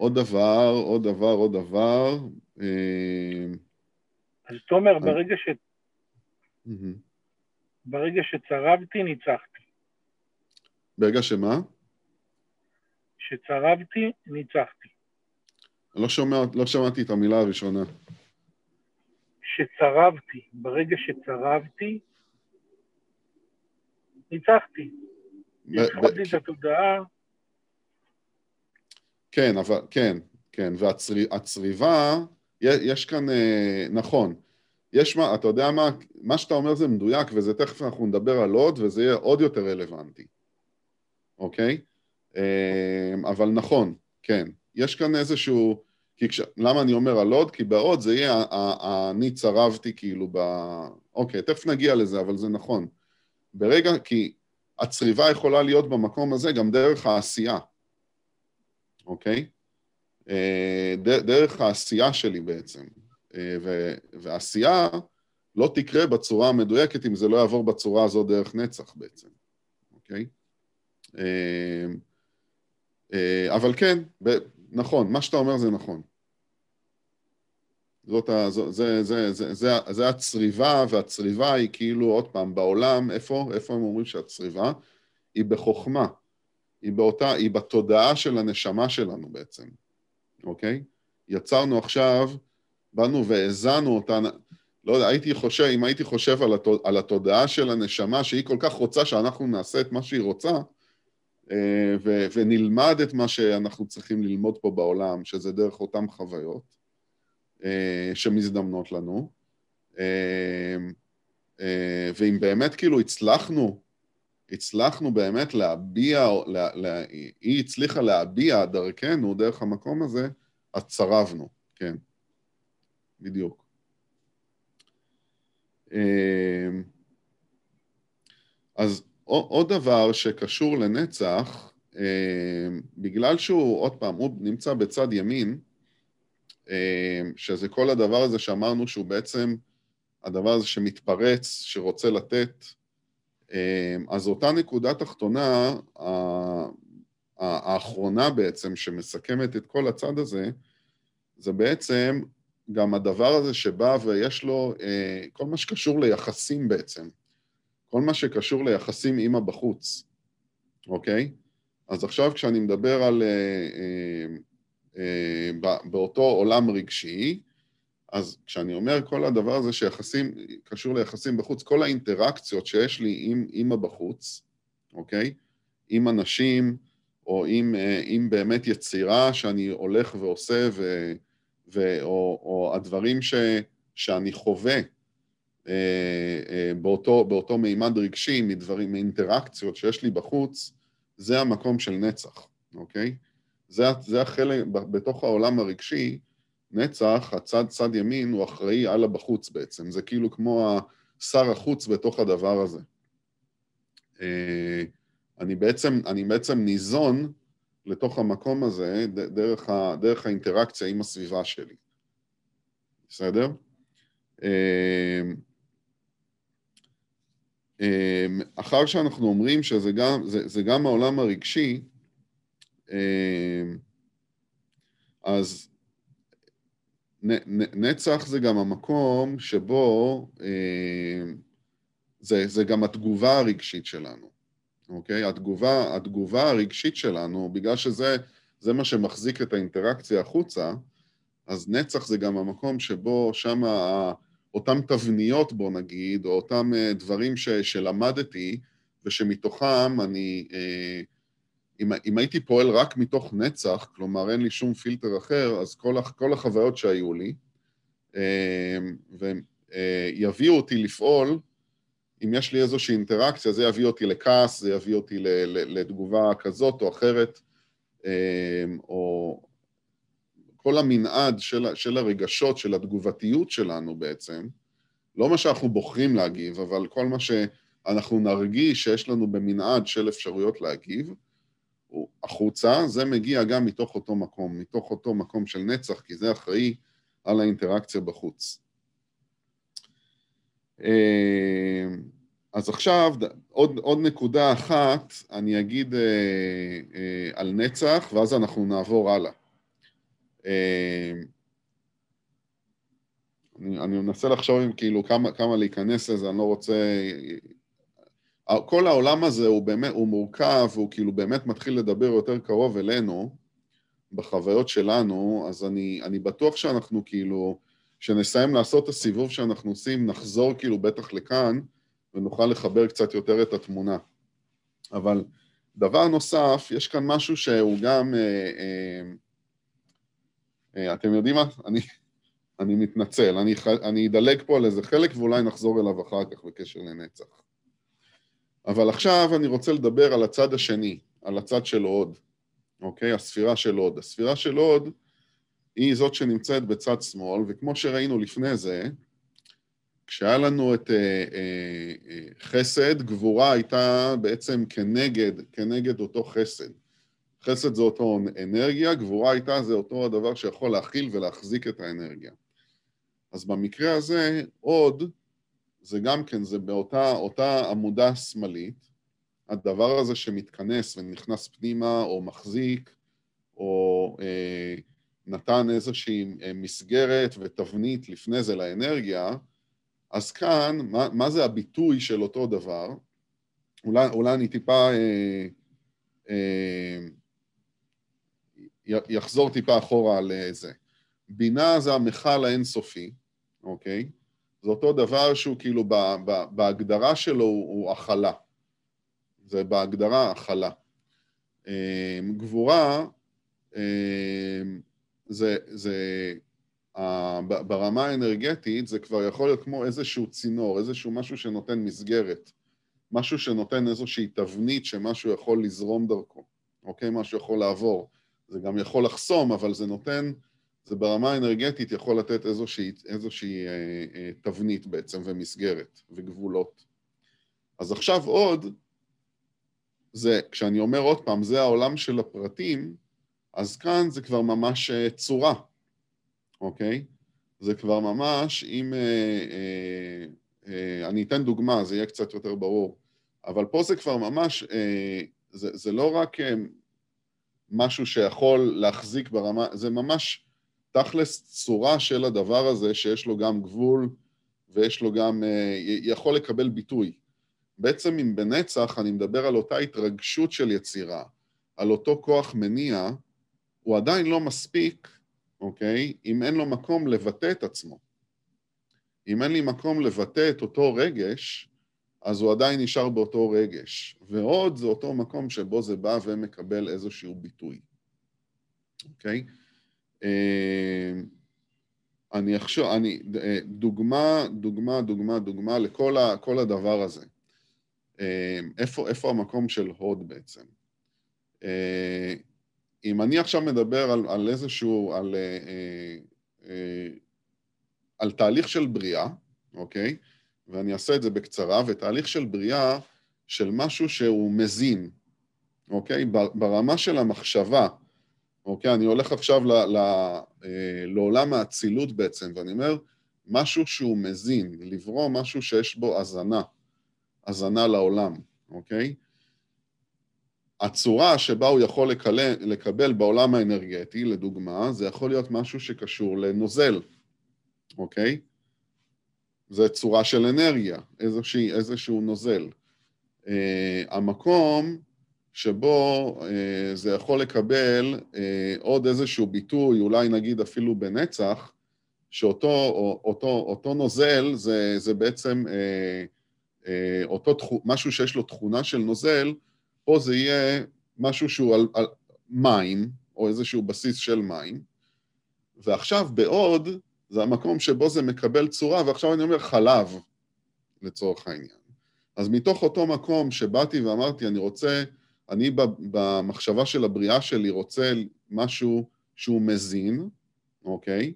עוד דבר, עוד דבר, עוד דבר. אה, אז תומר, ברגע ש... ברגע שצרבתי, ניצחתי. ברגע שמה? שצרבתי, ניצחתי. לא, שומע, לא שמעתי את המילה הראשונה. שצרבתי, ברגע שצרבתי, ניצחתי. התחלתי את התודעה. כן, אבל, כן, כן, והצריבה, יש כאן, אה, נכון, יש מה, אתה יודע מה, מה שאתה אומר זה מדויק, וזה תכף אנחנו נדבר על עוד, וזה יהיה עוד יותר רלוונטי, אוקיי? אה, אבל נכון, כן, יש כאן איזשהו, כי כש, למה אני אומר על עוד? כי בעוד זה יהיה, אני צרבתי כאילו ב... אוקיי, תכף נגיע לזה, אבל זה נכון. ברגע, כי הצריבה יכולה להיות במקום הזה גם דרך העשייה, אוקיי? אה, דרך העשייה שלי בעצם. אה, ועשייה לא תקרה בצורה המדויקת אם זה לא יעבור בצורה הזו דרך נצח בעצם, אוקיי? אה, אבל כן, נכון, מה שאתה אומר זה נכון. זאת ה... זה, זה, זה, זה, זה, זה הצריבה, והצריבה היא כאילו, עוד פעם, בעולם, איפה, איפה הם אומרים שהצריבה? היא בחוכמה, היא באותה, היא בתודעה של הנשמה שלנו בעצם, אוקיי? יצרנו עכשיו, באנו והאזנו אותה, לא יודע, הייתי חושב, אם הייתי חושב על, התוד, על התודעה של הנשמה, שהיא כל כך רוצה שאנחנו נעשה את מה שהיא רוצה, אה, ו, ונלמד את מה שאנחנו צריכים ללמוד פה בעולם, שזה דרך אותן חוויות, אה, שמזדמנות לנו. אה, ואם באמת כאילו הצלחנו, הצלחנו באמת להביע, לה, לה, היא הצליחה להביע דרכנו, דרך המקום הזה, אז צרבנו, כן, בדיוק. אז עוד דבר שקשור לנצח, בגלל שהוא, עוד פעם, הוא נמצא בצד ימין, אמ, שזה כל הדבר הזה שאמרנו שהוא בעצם הדבר הזה שמתפרץ, שרוצה לתת, אמ, אז אותה נקודה תחתונה, האחרונה בעצם, שמסכמת את כל הצד הזה, זה בעצם גם הדבר הזה שבא ויש לו אה, כל מה שקשור ליחסים בעצם, כל מה שקשור ליחסים עם הבחוץ, אוקיי? אז עכשיו כשאני מדבר על אה, אה, באותו עולם רגשי, אז כשאני אומר כל הדבר הזה שיחסים, קשור ליחסים בחוץ, כל האינטראקציות שיש לי עם, עם הבחוץ, אוקיי? עם אנשים, או עם, אה, עם באמת יצירה שאני הולך ועושה, ו, ו, או, או הדברים ש, שאני חווה אה, באותו, באותו מימד רגשי, מדברים, מאינטראקציות שיש לי בחוץ, זה המקום של נצח, אוקיי? זה, זה החלק, בתוך העולם הרגשי, נצח, הצד צד ימין, הוא אחראי על הבחוץ בעצם. זה כאילו כמו שר החוץ בתוך הדבר הזה. אה, אני בעצם, אני בעצם ניזון לתוך המקום הזה דרך, ה, דרך האינטראקציה עם הסביבה שלי. בסדר? אה, אה, אחר שאנחנו אומרים שזה גם, זה, זה גם העולם הרגשי, אז נצח זה גם המקום שבו אמ, זה, זה גם התגובה הרגשית שלנו, אוקיי? התגובה, התגובה הרגשית שלנו, בגלל שזה זה מה שמחזיק את האינטראקציה החוצה, אז נצח זה גם המקום שבו שם אותם תבניות, בוא נגיד, או אותם אה, דברים ש, שלמדתי, ושמתוכם אני אה, אם, אם הייתי פועל רק מתוך נצח, כלומר אין לי שום פילטר אחר, אז כל, כל החוויות שהיו לי, אמ, ויביאו אותי לפעול, אם יש לי איזושהי אינטראקציה, זה יביא אותי לכעס, זה יביא אותי לתגובה כזאת או אחרת, אמ, או כל המנעד של, של הרגשות, של התגובתיות שלנו בעצם, לא מה שאנחנו בוחרים להגיב, אבל כל מה שאנחנו נרגיש שיש לנו במנעד של אפשרויות להגיב, החוצה, זה מגיע גם מתוך אותו מקום, מתוך אותו מקום של נצח, כי זה אחראי על האינטראקציה בחוץ. אה, אז עכשיו, עוד, עוד נקודה אחת, אני אגיד אה, אה, על נצח, ואז אנחנו נעבור הלאה. אה, אני, אני מנסה לחשוב אם כאילו כמה, כמה להיכנס לזה, אני לא רוצה... כל העולם הזה הוא באמת, הוא מורכב, הוא כאילו באמת מתחיל לדבר יותר קרוב אלינו, בחוויות שלנו, אז אני, אני בטוח שאנחנו כאילו, כשנסיים לעשות את הסיבוב שאנחנו עושים, נחזור כאילו בטח לכאן, ונוכל לחבר קצת יותר את התמונה. אבל דבר נוסף, יש כאן משהו שהוא גם... אה, אה, אה, אתם יודעים מה? אני, אני מתנצל, אני, אני אדלג פה על איזה חלק ואולי נחזור אליו אחר כך בקשר לנצח. אבל עכשיו אני רוצה לדבר על הצד השני, על הצד של הוד, אוקיי? הספירה של הוד. הספירה של הוד היא זאת שנמצאת בצד שמאל, וכמו שראינו לפני זה, כשהיה לנו את אה, אה, אה, חסד, גבורה הייתה בעצם כנגד, כנגד אותו חסד. חסד זה אותו אנרגיה, גבורה הייתה זה אותו הדבר שיכול להכיל ולהחזיק את האנרגיה. אז במקרה הזה, עוד, זה גם כן, זה באותה עמודה שמאלית, הדבר הזה שמתכנס ונכנס פנימה, או מחזיק, או אה, נתן איזושהי אה, מסגרת ותבנית לפני זה לאנרגיה, אז כאן, מה, מה זה הביטוי של אותו דבר? אולי, אולי אני טיפה אה, אה, יחזור טיפה אחורה על זה. בינה זה המכל האינסופי, אוקיי? זה אותו דבר שהוא כאילו ב, ב, בהגדרה שלו הוא, הכלה. זה בהגדרה הכלה. אה, גבורה אה, זה, זה ברמה האנרגטית זה כבר יכול להיות כמו איזשהו צינור, איזשהו משהו שנותן מסגרת, משהו שנותן איזושהי תבנית שמשהו יכול לזרום דרכו, אוקיי? משהו יכול לעבור. זה גם יכול לחסום, אבל זה נותן, זה ברמה האנרגטית יכול לתת איזושהי, איזושהי אה, אה, תבנית בעצם ומסגרת וגבולות. אז עכשיו עוד, זה, כשאני אומר עוד פעם, זה העולם של הפרטים, אז כאן זה כבר ממש אה, צורה, אוקיי? זה כבר ממש, אם... אה, אה, אה, אני אתן דוגמה, זה יהיה קצת יותר ברור, אבל פה זה כבר ממש, אה, זה, זה לא רק אה, משהו שיכול להחזיק ברמה, זה ממש תכלס צורה של הדבר הזה, שיש לו גם גבול ויש לו גם, אה, יכול לקבל ביטוי. בעצם אם בנצח אני מדבר על אותה התרגשות של יצירה, על אותו כוח מניע, הוא עדיין לא מספיק אוקיי? אם אין לו מקום לבטא את עצמו. אם אין לי מקום לבטא את אותו רגש, אז הוא עדיין נשאר באותו רגש. ועוד זה אותו מקום שבו זה בא ומקבל איזשהו ביטוי, אוקיי? אה, אני אחשוב, אני, אה, דוגמה, דוגמה, דוגמה, דוגמה לכל ה, כל הדבר הזה. אה, איפה, איפה המקום של הוד בעצם? אם אני עכשיו מדבר על, על איזשהו, על, אה, אה, אה, על תהליך של בריאה, אוקיי? ואני אעשה את זה בקצרה, ותהליך של בריאה של משהו שהוא מזין, אוקיי? ברמה של המחשבה, אוקיי? אני הולך עכשיו ל, ל, אה, לעולם האצילות בעצם, ואני אומר, משהו שהוא מזין, לברוא משהו שיש בו הזנה, הזנה לעולם, אוקיי? הצורה שבה הוא יכול לקבל, לקבל בעולם האנרגטי, לדוגמה, זה יכול להיות משהו שקשור לנוזל, אוקיי? זה צורה של אנרגיה, איזושהי, איזשהו נוזל. Uh, המקום שבו uh, זה יכול לקבל uh, עוד איזשהו ביטוי, אולי נגיד אפילו בנצח, שאותו אותו, אותו נוזל זה, זה בעצם uh, אותו תחו, משהו שיש לו תכונה של נוזל, פה זה יהיה משהו שהוא על, על מים, או איזשהו בסיס של מים, ועכשיו בעוד, זה המקום שבו זה מקבל צורה, ועכשיו אני אומר חלב, לצורך העניין. אז מתוך אותו מקום שבאתי ואמרתי, אני רוצה, אני במחשבה של הבריאה שלי רוצה משהו שהוא מזין, אוקיי?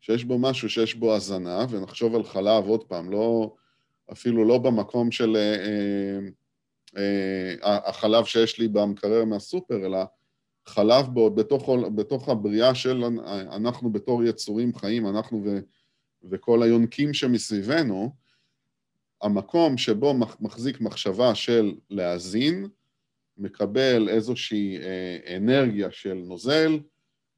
שיש בו משהו שיש בו הזנה, ונחשוב על חלב עוד פעם, לא, אפילו לא במקום של... אה, אה, אה, החלב שיש לי במקרר מהסופר, אלא חלב בו, בתוך, בתוך הבריאה של אנחנו בתור יצורים חיים, אנחנו ו, וכל היונקים שמסביבנו, המקום שבו מחזיק מחשבה של להאזין, מקבל איזושהי אה, אנרגיה של נוזל,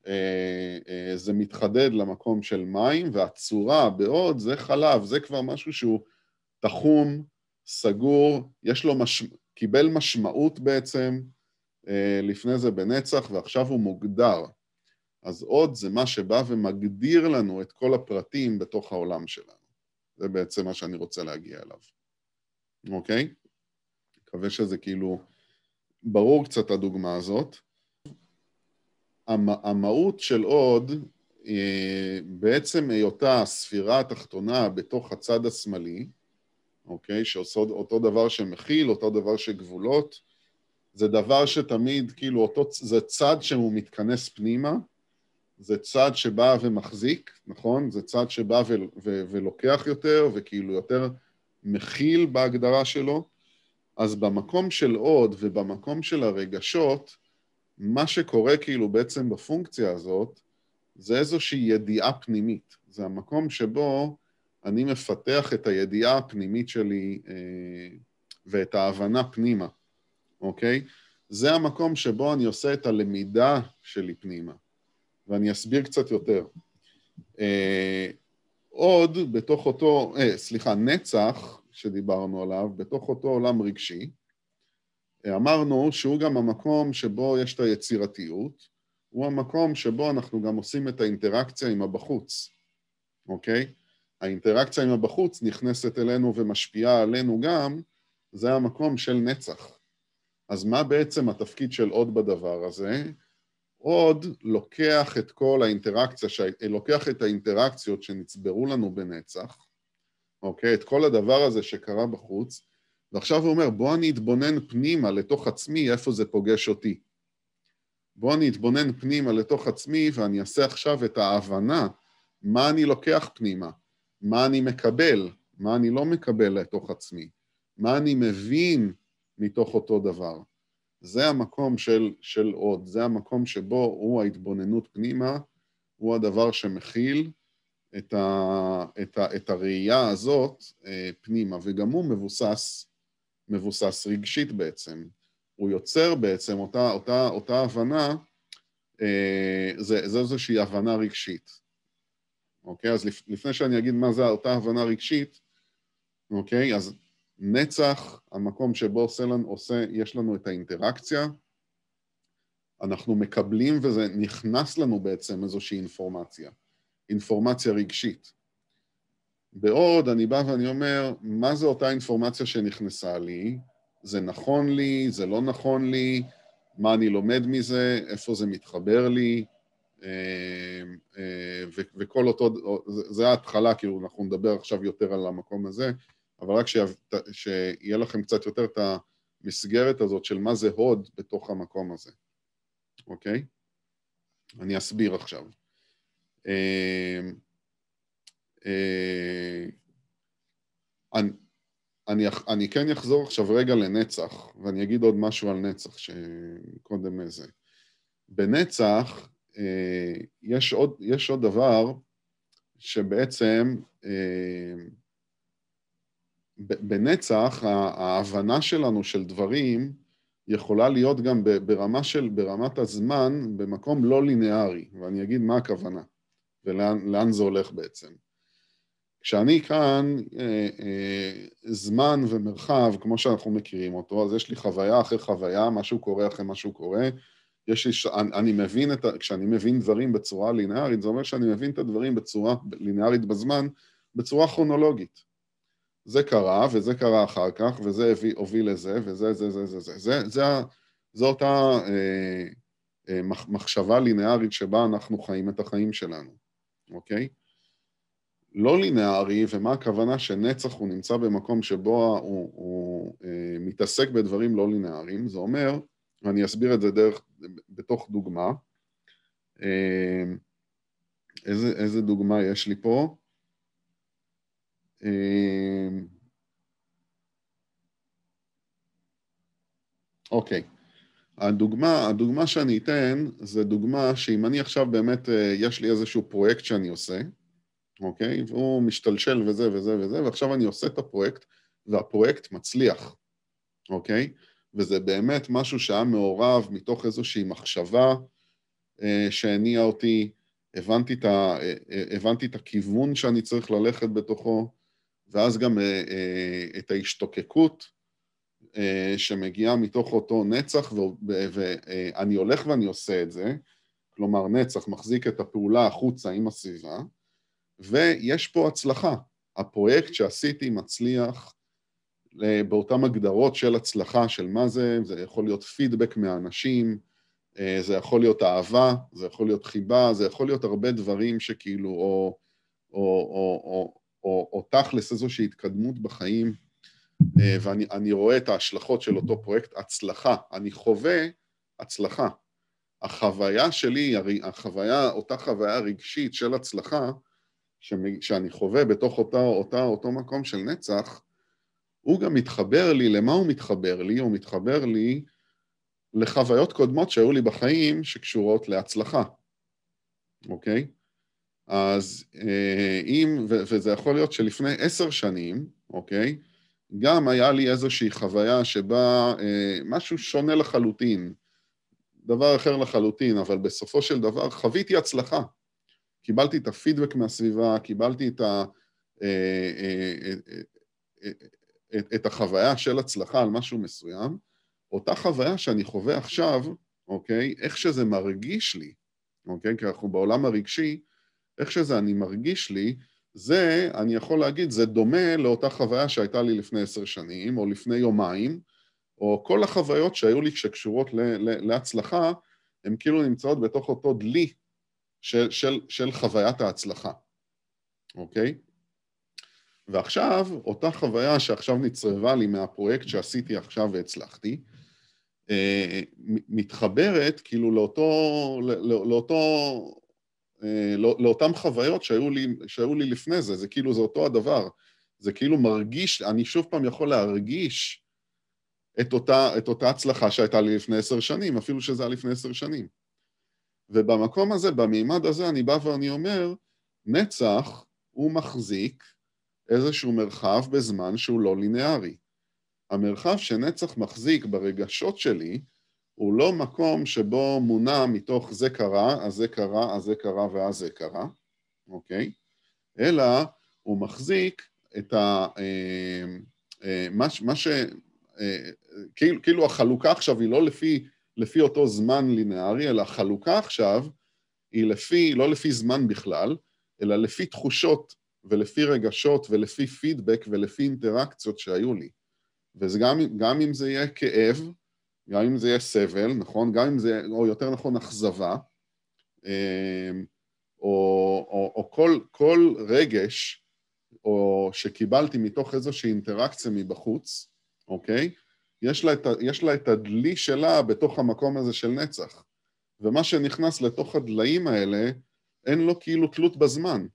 אה, אה, זה מתחדד למקום של מים, והצורה בעוד זה חלב, זה כבר משהו שהוא תחום, סגור, יש לו, מש... קיבל משמעות בעצם לפני זה בנצח, ועכשיו הוא מוגדר. אז עוד זה מה שבא ומגדיר לנו את כל הפרטים בתוך העולם שלנו. זה בעצם מה שאני רוצה להגיע אליו, אוקיי? מקווה שזה כאילו ברור קצת הדוגמה הזאת. המהות של עוד, אה, בעצם היותה הספירה התחתונה בתוך הצד השמאלי, אוקיי? שעושה אותו דבר שמכיל, אותו דבר שגבולות, זה דבר שתמיד, כאילו, אותו, זה צד שהוא מתכנס פנימה, זה צד שבא ומחזיק, נכון? זה צד שבא ו- ו- ולוקח יותר, וכאילו יותר מכיל בהגדרה שלו. אז במקום של עוד ובמקום של הרגשות, מה שקורה כאילו בעצם בפונקציה הזאת, זה איזושהי ידיעה פנימית. זה המקום שבו אני מפתח את הידיעה הפנימית שלי אה, ואת ההבנה פנימה, אוקיי? זה המקום שבו אני עושה את הלמידה שלי פנימה, ואני אסביר קצת יותר. אה, עוד בתוך אותו, אה, סליחה, נצח שדיברנו עליו, בתוך אותו עולם רגשי, אמרנו שהוא גם המקום שבו יש את היצירתיות, הוא המקום שבו אנחנו גם עושים את האינטראקציה עם הבחוץ, אוקיי? האינטראקציה עם הבחוץ נכנסת אלינו ומשפיעה עלינו גם, זה המקום של נצח. אז מה בעצם התפקיד של עוד בדבר הזה? עוד לוקח את כל האינטראקציה, לוקח את האינטראקציות שנצברו לנו בנצח, אוקיי? את כל הדבר הזה שקרה בחוץ, ועכשיו הוא אומר, בוא אני אתבונן פנימה לתוך עצמי, איפה זה פוגש אותי. בוא אני אתבונן פנימה לתוך עצמי ואני אעשה עכשיו את ההבנה מה אני לוקח פנימה, מה אני מקבל, מה אני לא מקבל לתוך עצמי, מה אני מבין מתוך אותו דבר. זה המקום של, של עוד, זה המקום שבו הוא ההתבוננות פנימה, הוא הדבר שמכיל את, ה, את, ה, את הראייה הזאת אה, פנימה, וגם הוא מבוסס, מבוסס רגשית בעצם. הוא יוצר בעצם אותה, אותה, אותה הבנה, אה, זה, זה איזושהי הבנה רגשית. אוקיי? אז לפ, לפני שאני אגיד מה זה אותה הבנה רגשית, אוקיי? אז נצח, המקום שבו לנו, עושה, יש לנו את האינטראקציה, אנחנו מקבלים וזה נכנס לנו בעצם איזושהי אינפורמציה, אינפורמציה רגשית. בעוד אני בא ואני אומר, מה זה אותה אינפורמציה שנכנסה לי? זה נכון לי, זה לא נכון לי, מה אני לומד מזה, איפה זה מתחבר לי, אה, אה, וכל אותו, זה ההתחלה, כאילו אנחנו נדבר עכשיו יותר על המקום הזה, אבל רק שיהיה לכם קצת יותר את המסגרת הזאת של מה זה הוד בתוך המקום הזה, אוקיי? אני אסביר עכשיו. אה, אני, אני, אני כן אחזור עכשיו רגע לנצח, ואני אגיד עוד משהו על נצח שקודם איזה. בנצח יש עוד, יש עוד דבר שבעצם בנצח ההבנה שלנו של דברים יכולה להיות גם ברמה של, ברמת הזמן, במקום לא ליניארי, ואני אגיד מה הכוונה ולאן זה הולך בעצם. כשאני כאן אה, אה, זמן ומרחב, כמו שאנחנו מכירים אותו, אז יש לי חוויה אחרי חוויה, משהו קורה אחרי משהו קורה, יש לי, אני, אני מבין את ה... כשאני מבין דברים בצורה ליניארית, זה אומר שאני מבין את הדברים בצורה ליניארית בזמן, בצורה כרונולוגית. זה קרה, וזה קרה אחר כך, וזה הביא, הוביל לזה, וזה, זה, זה, זה, זה. זה, זה, זה אותה אה, אה, מחשבה ליניארית שבה אנחנו חיים את החיים שלנו, אוקיי? לא ליניארי, ומה הכוונה שנצח הוא נמצא במקום שבו הוא, הוא אה, מתעסק בדברים לא ליניאריים, זה אומר, ואני אסביר את זה דרך, בתוך דוגמה, אה, איזה, איזה דוגמה יש לי פה? אמ, אוקיי, הדוגמה, הדוגמה שאני אתן זה דוגמה שאם אני עכשיו באמת, אה, יש לי איזשהו פרויקט שאני עושה, אוקיי? והוא משתלשל וזה וזה וזה, ועכשיו אני עושה את הפרויקט, והפרויקט מצליח, אוקיי? וזה באמת משהו שהיה מעורב מתוך איזושהי מחשבה אה, שהניע אותי, הבנתי את, ה, אה, הבנתי את הכיוון שאני צריך ללכת בתוכו, ואז גם את ההשתוקקות שמגיעה מתוך אותו נצח, ואני הולך ואני עושה את זה, כלומר נצח מחזיק את הפעולה החוצה עם הסביבה, ויש פה הצלחה. הפרויקט שעשיתי מצליח באותן הגדרות של הצלחה, של מה זה, זה יכול להיות פידבק מהאנשים, אה, זה יכול להיות אהבה, זה יכול להיות חיבה, זה יכול להיות הרבה דברים שכאילו, או, או, או, או, או, או תכלס איזושהי התקדמות בחיים, אה, ואני רואה את ההשלכות של אותו פרויקט הצלחה, אני חווה הצלחה. החוויה שלי, החוויה, אותה חוויה רגשית של הצלחה, שאני חווה בתוך אותה, אותה, אותו מקום של נצח, הוא גם מתחבר לי, למה הוא מתחבר לי? הוא מתחבר לי לחוויות קודמות שהיו לי בחיים שקשורות להצלחה, אוקיי? אז אה, אם, וזה יכול להיות שלפני עשר שנים, אוקיי? גם היה לי איזושהי חוויה שבה אה, משהו שונה לחלוטין, דבר אחר לחלוטין, אבל בסופו של דבר חוויתי הצלחה. קיבלתי את הפידבק מהסביבה, קיבלתי את, ה, אה, את, את החוויה של הצלחה על משהו מסוים, אותה חוויה שאני חווה עכשיו, אוקיי, איך שזה מרגיש לי, אוקיי, כי אנחנו בעולם הרגשי, איך שזה אני מרגיש לי, זה, אני יכול להגיד, זה דומה לאותה חוויה שהייתה לי לפני עשר שנים, או לפני יומיים, או כל החוויות שהיו לי שקשורות ל, ל, להצלחה, הן כאילו נמצאות בתוך אותו דלי של, של, של חוויית ההצלחה, אוקיי? ועכשיו, אותה חוויה שעכשיו נצרבה לי מהפרויקט שעשיתי עכשיו והצלחתי, אה, מתחברת כאילו לאותו, לא, לאותו, אה, לא, לאותן חוויות שהיו לי, שהיו לי לפני זה, זה כאילו זה אותו הדבר, זה כאילו מרגיש, אני שוב פעם יכול להרגיש את אותה, את אותה הצלחה שהייתה לי לפני עשר שנים, אפילו שזה היה לפני עשר שנים. ובמקום הזה, במימד הזה, אני בא ואני אומר, נצח הוא מחזיק איזשהו מרחב בזמן שהוא לא לינארי. המרחב שנצח מחזיק ברגשות שלי הוא לא מקום שבו מונע מתוך זה קרה, אז זה קרה, אז זה קרה ואז זה קרה, אוקיי? אלא הוא מחזיק את ה... אה, אה, מה, מה ש... אה, כאילו, כאילו החלוקה עכשיו היא לא לפי, לפי אותו זמן לינארי, אלא החלוקה עכשיו היא לפי, לא לפי זמן בכלל, אלא לפי תחושות ולפי רגשות ולפי פידבק ולפי אינטראקציות שהיו לי. וגם אם זה יהיה כאב, גם אם זה יהיה סבל, נכון? גם אם זה, או יותר נכון אכזבה, אמ, או, או, או כל, כל רגש או שקיבלתי מתוך איזושהי אינטראקציה מבחוץ, אוקיי? יש לה, את, יש לה את הדלי שלה בתוך המקום הזה של נצח. ומה שנכנס לתוך הדליים האלה, אין לו כאילו תלות בזמן.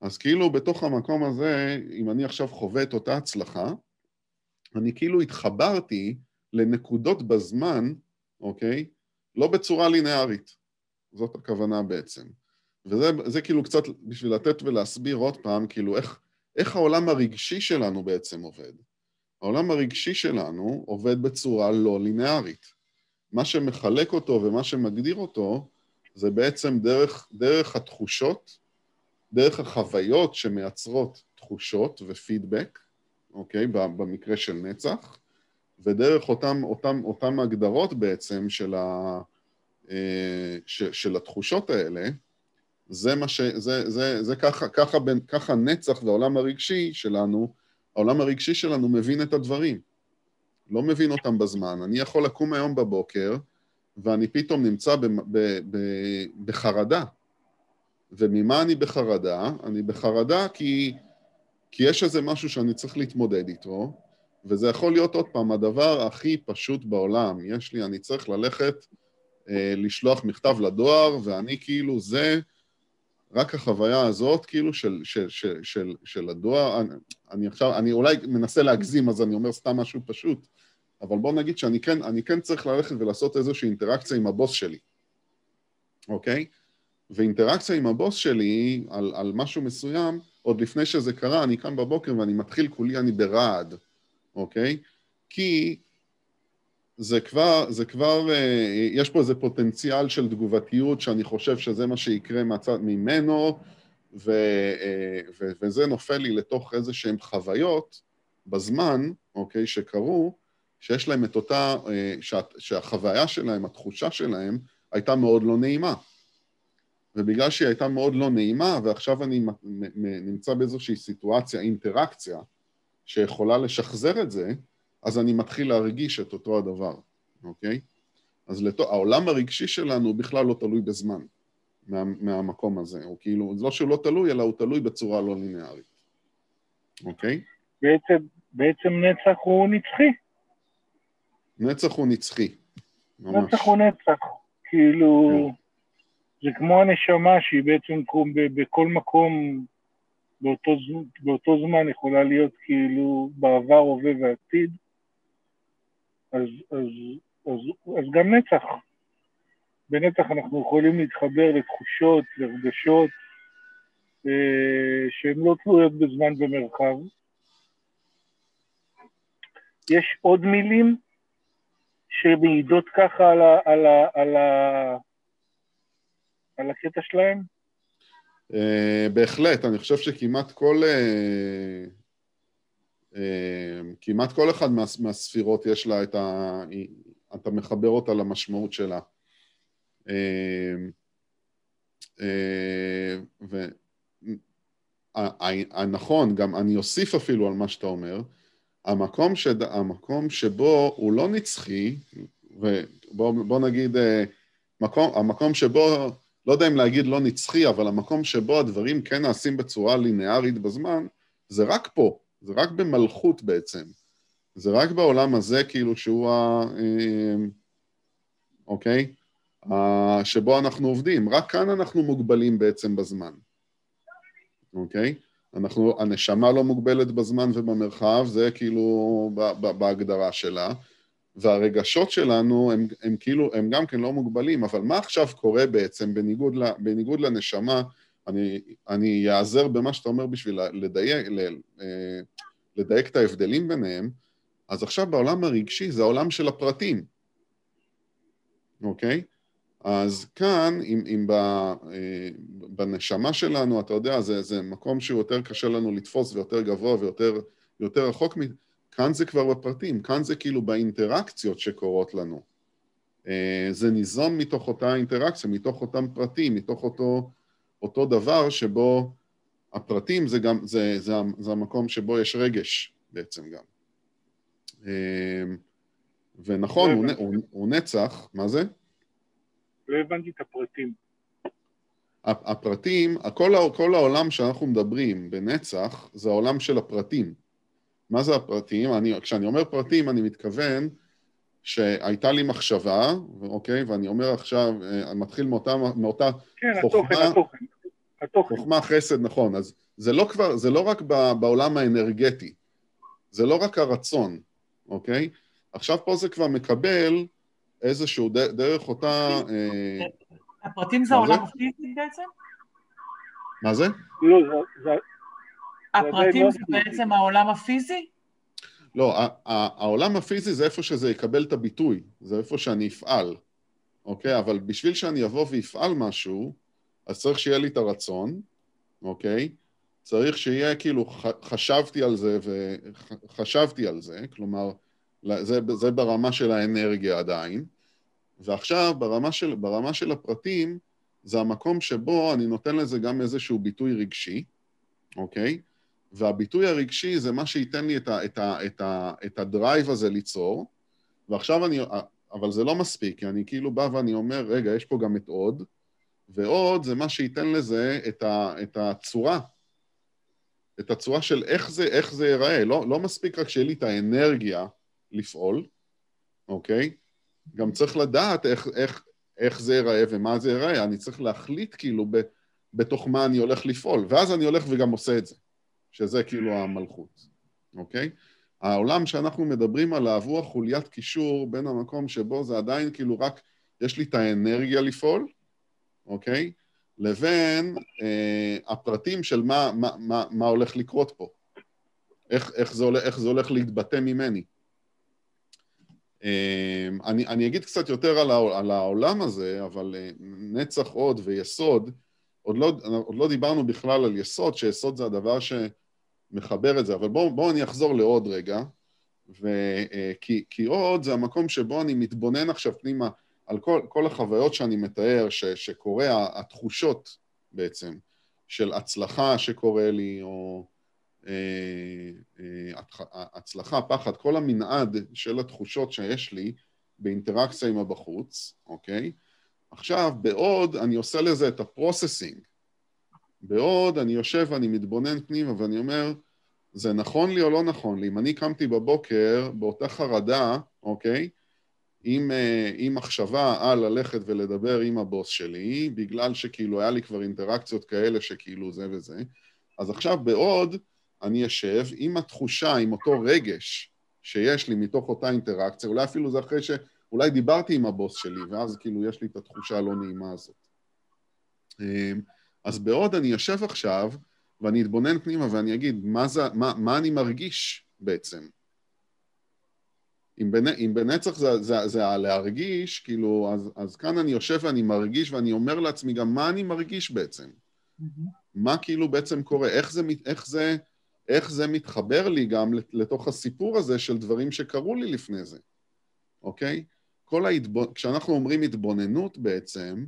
אז כאילו בתוך המקום הזה, אם אני עכשיו חווה את אותה הצלחה, אני כאילו התחברתי לנקודות בזמן, אוקיי? לא בצורה לינארית. זאת הכוונה בעצם. וזה כאילו קצת בשביל לתת ולהסביר עוד פעם, כאילו איך, איך העולם הרגשי שלנו בעצם עובד. העולם הרגשי שלנו עובד בצורה לא לינארית. מה שמחלק אותו ומה שמגדיר אותו זה בעצם דרך, דרך התחושות, דרך החוויות שמייצרות תחושות ופידבק, אוקיי? במקרה של נצח, ודרך אותם, אותם, אותם הגדרות בעצם של, ה, אה, ש, של התחושות האלה, זה מה ש... זה, זה, זה ככה, ככה, בין, ככה נצח והעולם הרגשי שלנו, העולם הרגשי שלנו מבין את הדברים. לא מבין אותם בזמן. אני יכול לקום היום בבוקר, ואני פתאום נמצא ב, ב, ב, בחרדה. וממה אני בחרדה? אני בחרדה כי כי יש איזה משהו שאני צריך להתמודד איתו, וזה יכול להיות עוד פעם הדבר הכי פשוט בעולם. יש לי, אני צריך ללכת אה, לשלוח מכתב לדואר, ואני כאילו, זה רק החוויה הזאת, כאילו, של, של, של, של, של הדואר. אני, אני עכשיו, אני אולי מנסה להגזים, אז אני אומר סתם משהו פשוט, אבל בוא נגיד שאני כן, אני כן צריך ללכת ולעשות איזושהי אינטראקציה עם הבוס שלי, אוקיי? ואינטראקציה עם הבוס שלי על, על משהו מסוים, עוד לפני שזה קרה, אני קם בבוקר ואני מתחיל כולי אני ברעד, אוקיי? כי זה כבר, זה כבר, אה, יש פה איזה פוטנציאל של תגובתיות שאני חושב שזה מה שיקרה מהצד, ממנו, ו, אה, ו, וזה נופל לי לתוך איזה שהן חוויות בזמן, אוקיי, שקרו, שיש להם את אותה, אה, שה, שהחוויה שלהם, התחושה שלהם, הייתה מאוד לא נעימה. ובגלל שהיא הייתה מאוד לא נעימה, ועכשיו אני נמצא באיזושהי סיטואציה, אינטראקציה, שיכולה לשחזר את זה, אז אני מתחיל להרגיש את אותו הדבר, אוקיי? אז לת... העולם הרגשי שלנו בכלל לא תלוי בזמן מה... מהמקום הזה. הוא כאילו, זה לא שהוא לא תלוי, אלא הוא תלוי בצורה לא ליניארית, אוקיי? בעצם, בעצם נצח הוא נצחי. נצח הוא נצחי, ממש. נצח הוא נצח, כאילו, כן. זה כמו הנשמה שהיא בעצם בכל מקום באותו, באותו זמן יכולה להיות כאילו בעבר, הווה ועתיד, אז, אז, אז, אז גם נצח. בנצח אנחנו יכולים להתחבר לתחושות, לרגשות, אה, שהן לא תלויות בזמן ומרחב. יש עוד מילים שמעידות ככה על, ה, על, ה, על, ה, על הקטע שלהם? Uh, בהחלט, אני חושב שכמעט כל... Uh, uh, כמעט כל אחד מה, מהספירות יש לה את ה... אתה מחבר אותה למשמעות שלה. ונכון, גם אני אוסיף אפילו על מה שאתה אומר, המקום, שד... המקום שבו הוא לא נצחי, ובוא נגיד, מקום, המקום שבו לא יודע אם להגיד לא נצחי, אבל המקום שבו הדברים כן נעשים בצורה לינארית בזמן, זה רק פה, זה רק במלכות בעצם. זה רק בעולם הזה, כאילו, שהוא ה... אה, אוקיי? שבו אנחנו עובדים. רק כאן אנחנו מוגבלים בעצם בזמן. אוקיי? אנחנו, הנשמה לא מוגבלת בזמן ובמרחב, זה כאילו בהגדרה שלה. והרגשות שלנו הם, הם כאילו, הם גם כן לא מוגבלים, אבל מה עכשיו קורה בעצם בניגוד, ל, בניגוד לנשמה, אני, אעזר במה שאתה אומר בשביל לדייק, אה, לדייק את ההבדלים ביניהם, אז עכשיו בעולם הרגשי זה העולם של הפרטים, אוקיי? אז כאן, אם, אם ב, אה, בנשמה שלנו, אתה יודע, זה, זה מקום שהוא יותר קשה לנו לתפוס ויותר גבוה ויותר רחוק כאן זה כבר בפרטים, כאן זה כאילו באינטראקציות שקורות לנו. אה, זה ניזון מתוך אותה אינטראקציה, מתוך אותם פרטים, מתוך אותו, אותו דבר שבו הפרטים זה גם, זה, זה, זה המקום שבו יש רגש בעצם גם. אה, ונכון, הוא, הוא, הוא נצח, מה זה? לא הבנתי את הפרטים. הפרטים, כל, כל העולם שאנחנו מדברים בנצח זה העולם של הפרטים. מה זה הפרטים? אני, כשאני אומר פרטים, אני מתכוון שהייתה לי מחשבה, אוקיי? ואני אומר עכשיו, אני אה, מתחיל מאותה, מאותה כן, חוכמה, התוכן, התוכן, התוכן. חוכמה חסד, נכון. אז זה לא כבר, זה לא רק בעולם האנרגטי, זה לא רק הרצון, אוקיי? עכשיו פה זה כבר מקבל איזשהו, דרך אותה... אה, הפרטים זה העולם הפיזי בעצם? מה זה? לא, זה, הפרטים זה בעצם העולם הפיזי? לא, העולם הפיזי זה איפה שזה יקבל את הביטוי, זה איפה שאני אפעל, אוקיי? אבל בשביל שאני אבוא ואפעל משהו, אז צריך שיהיה לי את הרצון, אוקיי? צריך שיהיה כאילו, חשבתי על זה וחשבתי על זה, כלומר, זה, זה ברמה של האנרגיה עדיין, ועכשיו ברמה של, ברמה של הפרטים, זה המקום שבו אני נותן לזה גם איזשהו ביטוי רגשי, אוקיי? והביטוי הרגשי זה מה שייתן לי את, ה, את, ה, את, ה, את הדרייב הזה ליצור, ועכשיו אני, אבל זה לא מספיק, כי אני כאילו בא ואני אומר, רגע, יש פה גם את עוד, ועוד זה מה שייתן לזה את, ה, את הצורה, את הצורה של איך זה, איך זה ייראה. לא, לא מספיק רק שיהיה לי את האנרגיה לפעול, אוקיי? גם צריך לדעת איך, איך, איך זה ייראה ומה זה ייראה. אני צריך להחליט כאילו ב, בתוך מה אני הולך לפעול, ואז אני הולך וגם עושה את זה. שזה כאילו המלכות, אוקיי? העולם שאנחנו מדברים עליו הוא החוליית קישור בין המקום שבו זה עדיין כאילו רק, יש לי את האנרגיה לפעול, אוקיי? לבין אה, הפרטים של מה, מה, מה, מה הולך לקרות פה. איך, איך, זה הולך, איך זה הולך להתבטא ממני. אמ, אני, אני אגיד קצת יותר על, העול, על העולם הזה, אבל אה, נצח עוד ויסוד, עוד לא, עוד לא דיברנו בכלל על יסוד, שיסוד זה הדבר שמחבר את זה, אבל בואו בוא אני אחזור לעוד רגע, ו, אה, כי, כי עוד זה המקום שבו אני מתבונן עכשיו פנימה על כל, כל החוויות שאני מתאר, ש, שקורה, התחושות בעצם, של הצלחה שקורה לי, או אה, אה, הצלחה, פחד, כל המנעד של התחושות שיש לי באינטראקציה עם הבחוץ, אוקיי? עכשיו, בעוד אני עושה לזה את הפרוססינג, בעוד אני יושב ואני מתבונן פנימה ואני אומר, זה נכון לי או לא נכון לי? אם אני קמתי בבוקר באותה חרדה, אוקיי? עם, אה, עם מחשבה על ללכת ולדבר עם הבוס שלי, בגלל שכאילו היה לי כבר אינטראקציות כאלה שכאילו זה וזה, אז עכשיו בעוד אני אשב עם התחושה, עם אותו רגש שיש לי מתוך אותה אינטראקציה, אולי אפילו זה אחרי שאולי דיברתי עם הבוס שלי, ואז כאילו יש לי את התחושה הלא נעימה הזאת. אמ, אז בעוד אני יושב עכשיו, ואני אתבונן פנימה ואני אגיד, מה, זה, מה, מה אני מרגיש בעצם? אם, בנ, אם בנצח זה, זה, זה הלהרגיש, כאילו, אז, אז כאן אני יושב ואני מרגיש ואני אומר לעצמי גם מה אני מרגיש בעצם. Mm-hmm. מה כאילו בעצם קורה, איך זה, איך זה, איך זה מתחבר לי גם לתוך הסיפור הזה של דברים שקרו לי לפני זה, אוקיי? כל ההתבונ... כשאנחנו אומרים התבוננות בעצם,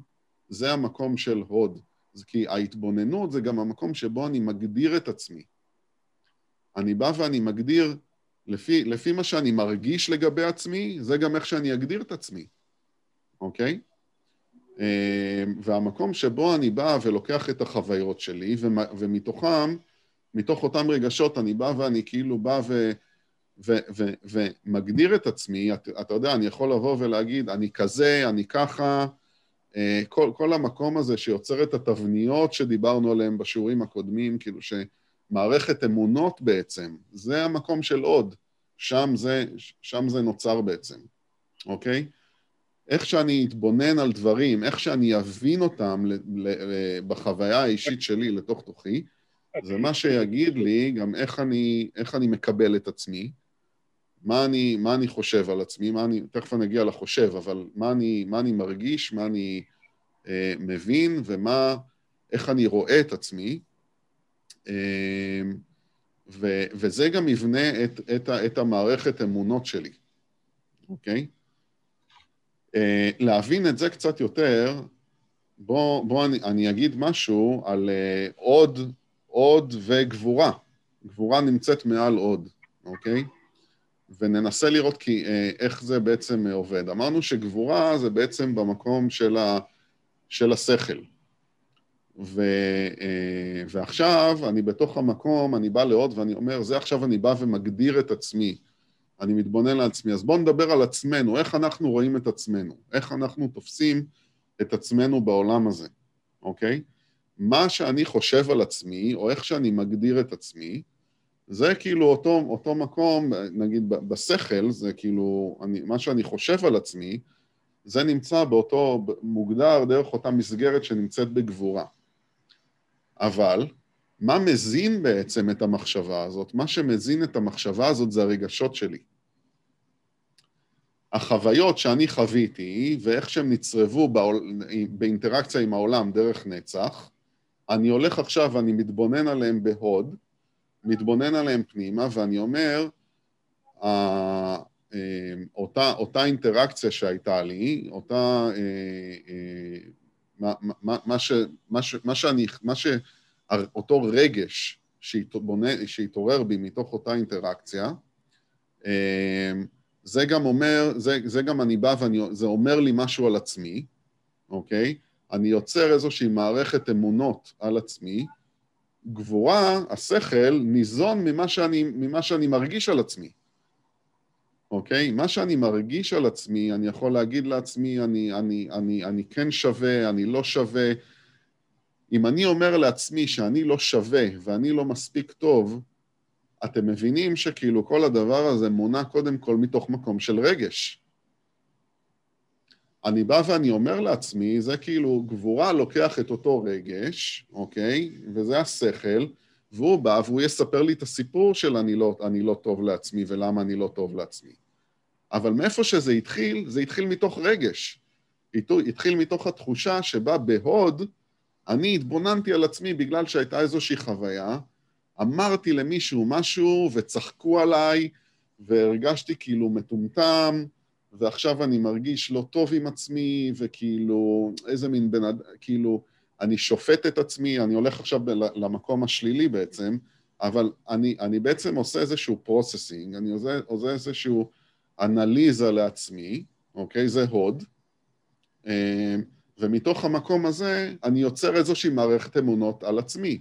זה המקום של הוד. כי ההתבוננות זה גם המקום שבו אני מגדיר את עצמי. אני בא ואני מגדיר, לפי, לפי מה שאני מרגיש לגבי עצמי, זה גם איך שאני אגדיר את עצמי, אוקיי? אה, והמקום שבו אני בא ולוקח את החוויות שלי, ומתוכם, מתוך אותם רגשות אני בא ואני כאילו בא ו... ו- ו- ומגדיר את עצמי, אתה, אתה יודע, אני יכול לבוא ולהגיד, אני כזה, אני ככה, אה, כל, כל המקום הזה שיוצר את התבניות שדיברנו עליהן בשיעורים הקודמים, כאילו שמערכת אמונות בעצם, זה המקום של עוד, שם זה, שם זה נוצר בעצם, אוקיי? איך שאני אתבונן על דברים, איך שאני אבין אותם ל, ל, ל, בחוויה האישית שלי לתוך תוכי, זה מה שיגיד לי גם איך אני, איך אני מקבל את עצמי, מה אני, מה אני חושב על עצמי, מה אני, תכף אני אגיע לחושב, אבל מה אני, מה אני מרגיש, מה אני אה, מבין ומה, איך אני רואה את עצמי. אה, ו, וזה גם יבנה את, את, את המערכת אמונות שלי, אוקיי? אה, להבין את זה קצת יותר, בואו בוא אני, אני אגיד משהו על אה, עוד עוד וגבורה. גבורה נמצאת מעל עוד, אוקיי? וננסה לראות כי, אה, איך זה בעצם עובד. אמרנו שגבורה זה בעצם במקום של, ה, של השכל. ו, אה, ועכשיו אני בתוך המקום, אני בא לעוד ואני אומר, זה עכשיו אני בא ומגדיר את עצמי. אני מתבונן על עצמי. אז בואו נדבר על עצמנו, איך אנחנו רואים את עצמנו, איך אנחנו תופסים את עצמנו בעולם הזה, אוקיי? מה שאני חושב על עצמי, או איך שאני מגדיר את עצמי, זה כאילו אותו, אותו מקום, נגיד בשכל, זה כאילו, אני, מה שאני חושב על עצמי, זה נמצא באותו, מוגדר דרך אותה מסגרת שנמצאת בגבורה. אבל, מה מזין בעצם את המחשבה הזאת? מה שמזין את המחשבה הזאת זה הרגשות שלי. החוויות שאני חוויתי, ואיך שהם נצרבו בעול, באינטראקציה עם העולם דרך נצח, אני הולך עכשיו ואני מתבונן עליהם בהוד, מתבונן עליהם פנימה, ואני אומר, אה, אותה, אותה אינטראקציה שהייתה לי, אותה... אה, אה, מה, מה, מה, ש, מה, ש, מה שאני... מה רגש שהתעורר בי מתוך אותה אינטראקציה, זה גם אומר, זה, זה גם אני בא וזה אומר לי משהו על עצמי, אוקיי? אני יוצר איזושהי מערכת אמונות על עצמי, גבורה, השכל, ניזון ממה שאני, ממה שאני מרגיש על עצמי. אוקיי? מה שאני מרגיש על עצמי, אני יכול להגיד לעצמי, אני, אני, אני, אני כן שווה, אני לא שווה. אם אני אומר לעצמי שאני לא שווה ואני לא מספיק טוב, אתם מבינים שכאילו כל הדבר הזה מונע קודם כל מתוך מקום של רגש. אני בא ואני אומר לעצמי, זה כאילו, גבורה לוקח את אותו רגש, אוקיי? וזה השכל, והוא בא והוא יספר לי את הסיפור של אני לא, אני לא טוב לעצמי ולמה אני לא טוב לעצמי, אבל מאיפה שזה התחיל, זה התחיל מתוך רגש. התחיל מתוך התחושה שבה בהוד אני התבוננתי על עצמי בגלל שהייתה איזושהי חוויה, אמרתי למישהו משהו וצחקו עליי, והרגשתי כאילו מטומטם, ועכשיו אני מרגיש לא טוב עם עצמי, וכאילו, איזה מין בן אדם, כאילו, אני שופט את עצמי, אני הולך עכשיו למקום השלילי בעצם, אבל אני, אני בעצם עושה איזשהו processing, אני עושה, עושה איזשהו אנליזה לעצמי, אוקיי? זה הוד, אה, ומתוך המקום הזה אני יוצר איזושהי מערכת אמונות על עצמי.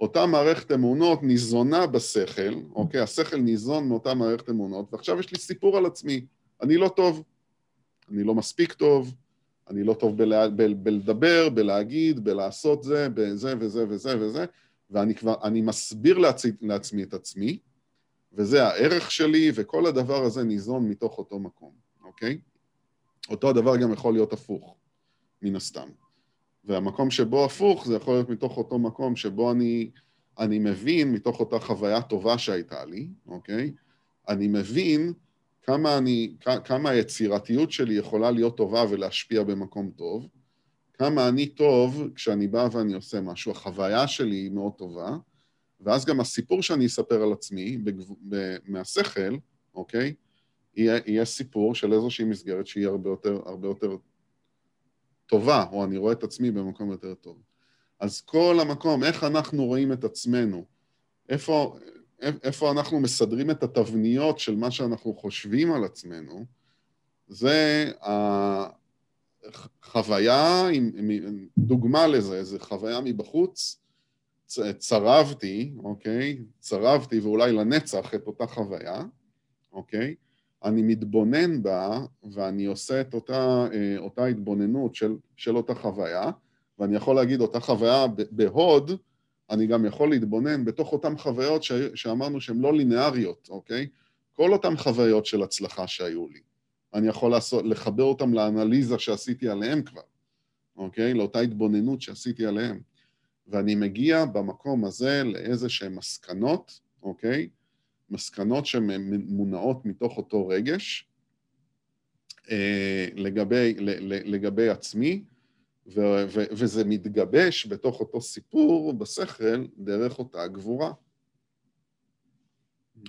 אותה מערכת אמונות ניזונה בשכל, אוקיי? השכל ניזון מאותה מערכת אמונות, ועכשיו יש לי סיפור על עצמי. אני לא טוב, אני לא מספיק טוב, אני לא טוב בלה, ב, בלדבר, בלהגיד, בלעשות זה, בזה וזה וזה וזה, ואני כבר, אני מסביר לעצמי, לעצמי את עצמי, וזה הערך שלי, וכל הדבר הזה ניזון מתוך אותו מקום, אוקיי? אותו הדבר גם יכול להיות הפוך, מן הסתם. והמקום שבו הפוך, זה יכול להיות מתוך אותו מקום שבו אני, אני מבין, מתוך אותה חוויה טובה שהייתה לי, אוקיי? אני מבין כמה, אני, כמה היצירתיות שלי יכולה להיות טובה ולהשפיע במקום טוב, כמה אני טוב כשאני בא ואני עושה משהו, החוויה שלי היא מאוד טובה, ואז גם הסיפור שאני אספר על עצמי בגב... מהשכל, אוקיי? יהיה, יהיה סיפור של איזושהי מסגרת שהיא הרבה יותר, הרבה יותר טובה, או אני רואה את עצמי במקום יותר טוב. אז כל המקום, איך אנחנו רואים את עצמנו, איפה, איפה אנחנו מסדרים את התבניות של מה שאנחנו חושבים על עצמנו, זה החוויה, דוגמה לזה, זה חוויה מבחוץ, צרבתי, אוקיי? צרבתי ואולי לנצח את אותה חוויה, אוקיי? אני מתבונן בה ואני עושה את אותה, אה, אותה התבוננות של, של אותה חוויה, ואני יכול להגיד אותה חוויה בהוד, אני גם יכול להתבונן בתוך אותן חוויות ש, שאמרנו שהן לא לינאריות, אוקיי? כל אותן חוויות של הצלחה שהיו לי. אני יכול לעשות, לחבר אותן לאנליזה שעשיתי עליהן כבר, אוקיי? לאותה התבוננות שעשיתי עליהן. ואני מגיע במקום הזה לאיזה שהן מסקנות, אוקיי? מסקנות שמונעות מתוך אותו רגש אה, לגבי, לגבי עצמי, ו, ו, וזה מתגבש בתוך אותו סיפור בשכל דרך אותה גבורה.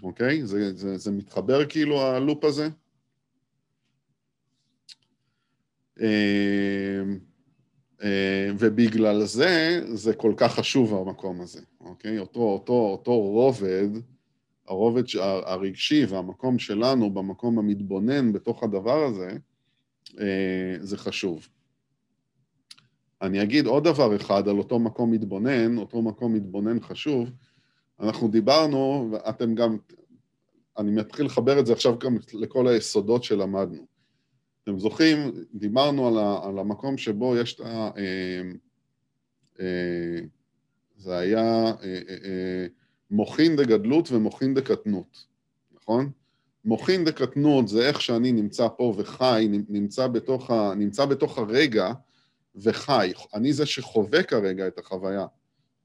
אוקיי? זה, זה, זה מתחבר כאילו הלופ הזה? אה, אה, ובגלל זה, זה כל כך חשוב המקום הזה, אוקיי? אותו, אותו, אותו רובד, הרובד הרגשי והמקום שלנו במקום המתבונן בתוך הדבר הזה, אה, זה חשוב. אני אגיד עוד דבר אחד על אותו מקום מתבונן, אותו מקום מתבונן חשוב. אנחנו דיברנו, ואתם גם, אני מתחיל לחבר את זה עכשיו גם לכל היסודות שלמדנו. אתם זוכרים, דיברנו על, ה, על המקום שבו יש את ה... אה, אה, זה היה אה, אה, אה, מוחין דגדלות ומוחין דקטנות, נכון? מוחין דקטנות זה איך שאני נמצא פה וחי, נמצא בתוך, ה, נמצא בתוך הרגע וחי. אני זה שחווה כרגע את החוויה,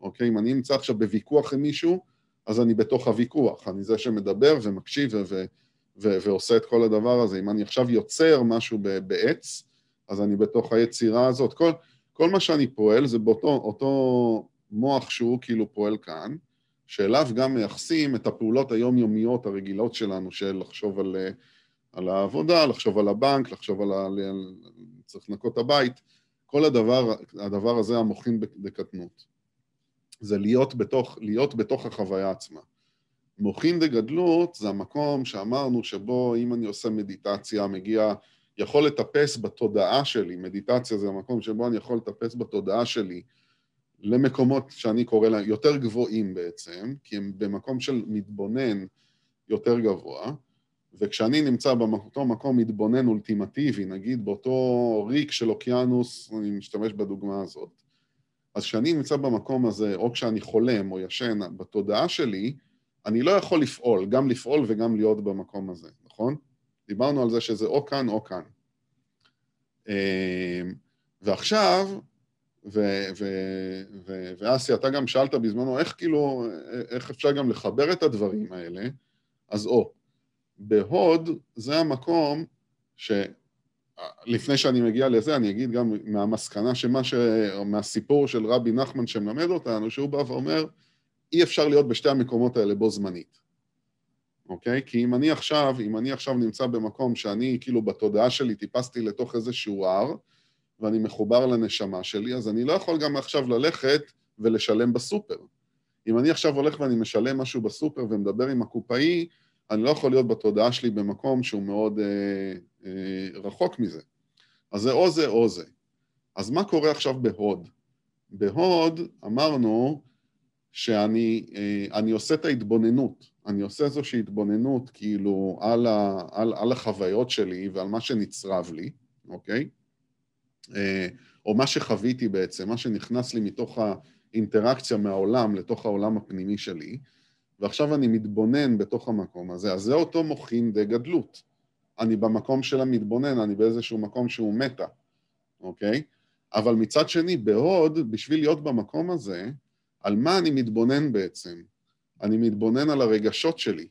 אוקיי? אם אני נמצא עכשיו בוויכוח עם מישהו, אז אני בתוך הוויכוח. אני זה שמדבר ומקשיב ו- ו- ו- ועושה את כל הדבר הזה. אם אני עכשיו יוצר משהו בעץ, אז אני בתוך היצירה הזאת. כל, כל מה שאני פועל זה באותו אותו מוח שהוא כאילו פועל כאן, שאליו גם מייחסים את הפעולות היומיומיות הרגילות שלנו, של לחשוב על, על העבודה, לחשוב על הבנק, לחשוב על ה... צריך לנקות הבית. כל הדבר, הדבר הזה המוחין בקטנות. זה להיות בתוך, להיות בתוך החוויה עצמה. מוחין דגדלות זה המקום שאמרנו שבו אם אני עושה מדיטציה, מגיע, יכול לטפס בתודעה שלי, מדיטציה זה המקום שבו אני יכול לטפס בתודעה שלי למקומות שאני קורא להם יותר גבוהים בעצם, כי הם במקום של מתבונן יותר גבוה, וכשאני נמצא באותו מקום מתבונן אולטימטיבי, נגיד באותו ריק של אוקיינוס, אני משתמש בדוגמה הזאת, אז כשאני נמצא במקום הזה, או כשאני חולם או ישן, בתודעה שלי, אני לא יכול לפעול, גם לפעול וגם להיות במקום הזה, נכון? דיברנו על זה שזה או כאן או כאן. אמ, ועכשיו, ואסי, אתה גם שאלת בזמנו, איך כאילו, איך אפשר גם לחבר את הדברים האלה? אז או, בהוד זה המקום ש... לפני שאני מגיע לזה, אני אגיד גם מהמסקנה שמה ש... מהסיפור של רבי נחמן שמלמד אותנו, שהוא בא ואומר, אי אפשר להיות בשתי המקומות האלה בו זמנית, אוקיי? כי אם אני עכשיו, אם אני עכשיו נמצא במקום שאני כאילו בתודעה שלי טיפסתי לתוך איזשהו הר, ואני מחובר לנשמה שלי, אז אני לא יכול גם עכשיו ללכת ולשלם בסופר. אם אני עכשיו הולך ואני משלם משהו בסופר ומדבר עם הקופאי, אני לא יכול להיות בתודעה שלי במקום שהוא מאוד אה, אה, רחוק מזה. אז זה או זה או זה. אז מה קורה עכשיו בהוד? בהוד אמרנו שאני אה, עושה את ההתבוננות, אני עושה איזושהי התבוננות כאילו על, ה, על, על החוויות שלי ועל מה שנצרב לי, אוקיי? אה, או מה שחוויתי בעצם, מה שנכנס לי מתוך האינטראקציה מהעולם לתוך העולם הפנימי שלי, ועכשיו אני מתבונן בתוך המקום הזה, אז זה אותו מוחין דה גדלות. אני במקום של המתבונן, אני באיזשהו מקום שהוא מטה, אוקיי? אבל מצד שני, בהוד, בשביל להיות במקום הזה, על מה אני מתבונן בעצם? אני מתבונן על הרגשות שלי,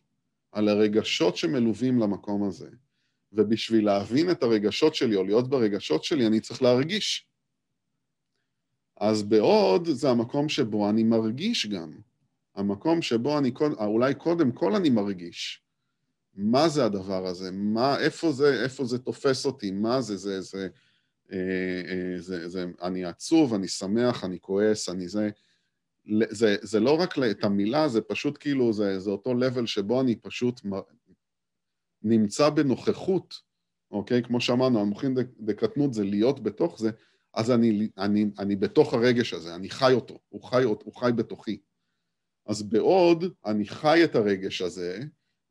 על הרגשות שמלווים למקום הזה. ובשביל להבין את הרגשות שלי או להיות ברגשות שלי, אני צריך להרגיש. אז בעוד זה המקום שבו אני מרגיש גם. המקום שבו אני, אולי קודם כל אני מרגיש. מה זה הדבר הזה? מה, איפה זה, איפה זה תופס אותי? מה זה, זה, זה, אה, אה, זה, זה, אני עצוב, אני שמח, אני כועס, אני זה... זה, זה לא רק את המילה, זה פשוט כאילו, זה, זה אותו level שבו אני פשוט נמצא בנוכחות, אוקיי? כמו שאמרנו, המוחין דקטנות זה להיות בתוך זה, אז אני, אני, אני בתוך הרגש הזה, אני חי אותו, הוא חי, הוא חי בתוכי. אז בעוד אני חי את הרגש הזה,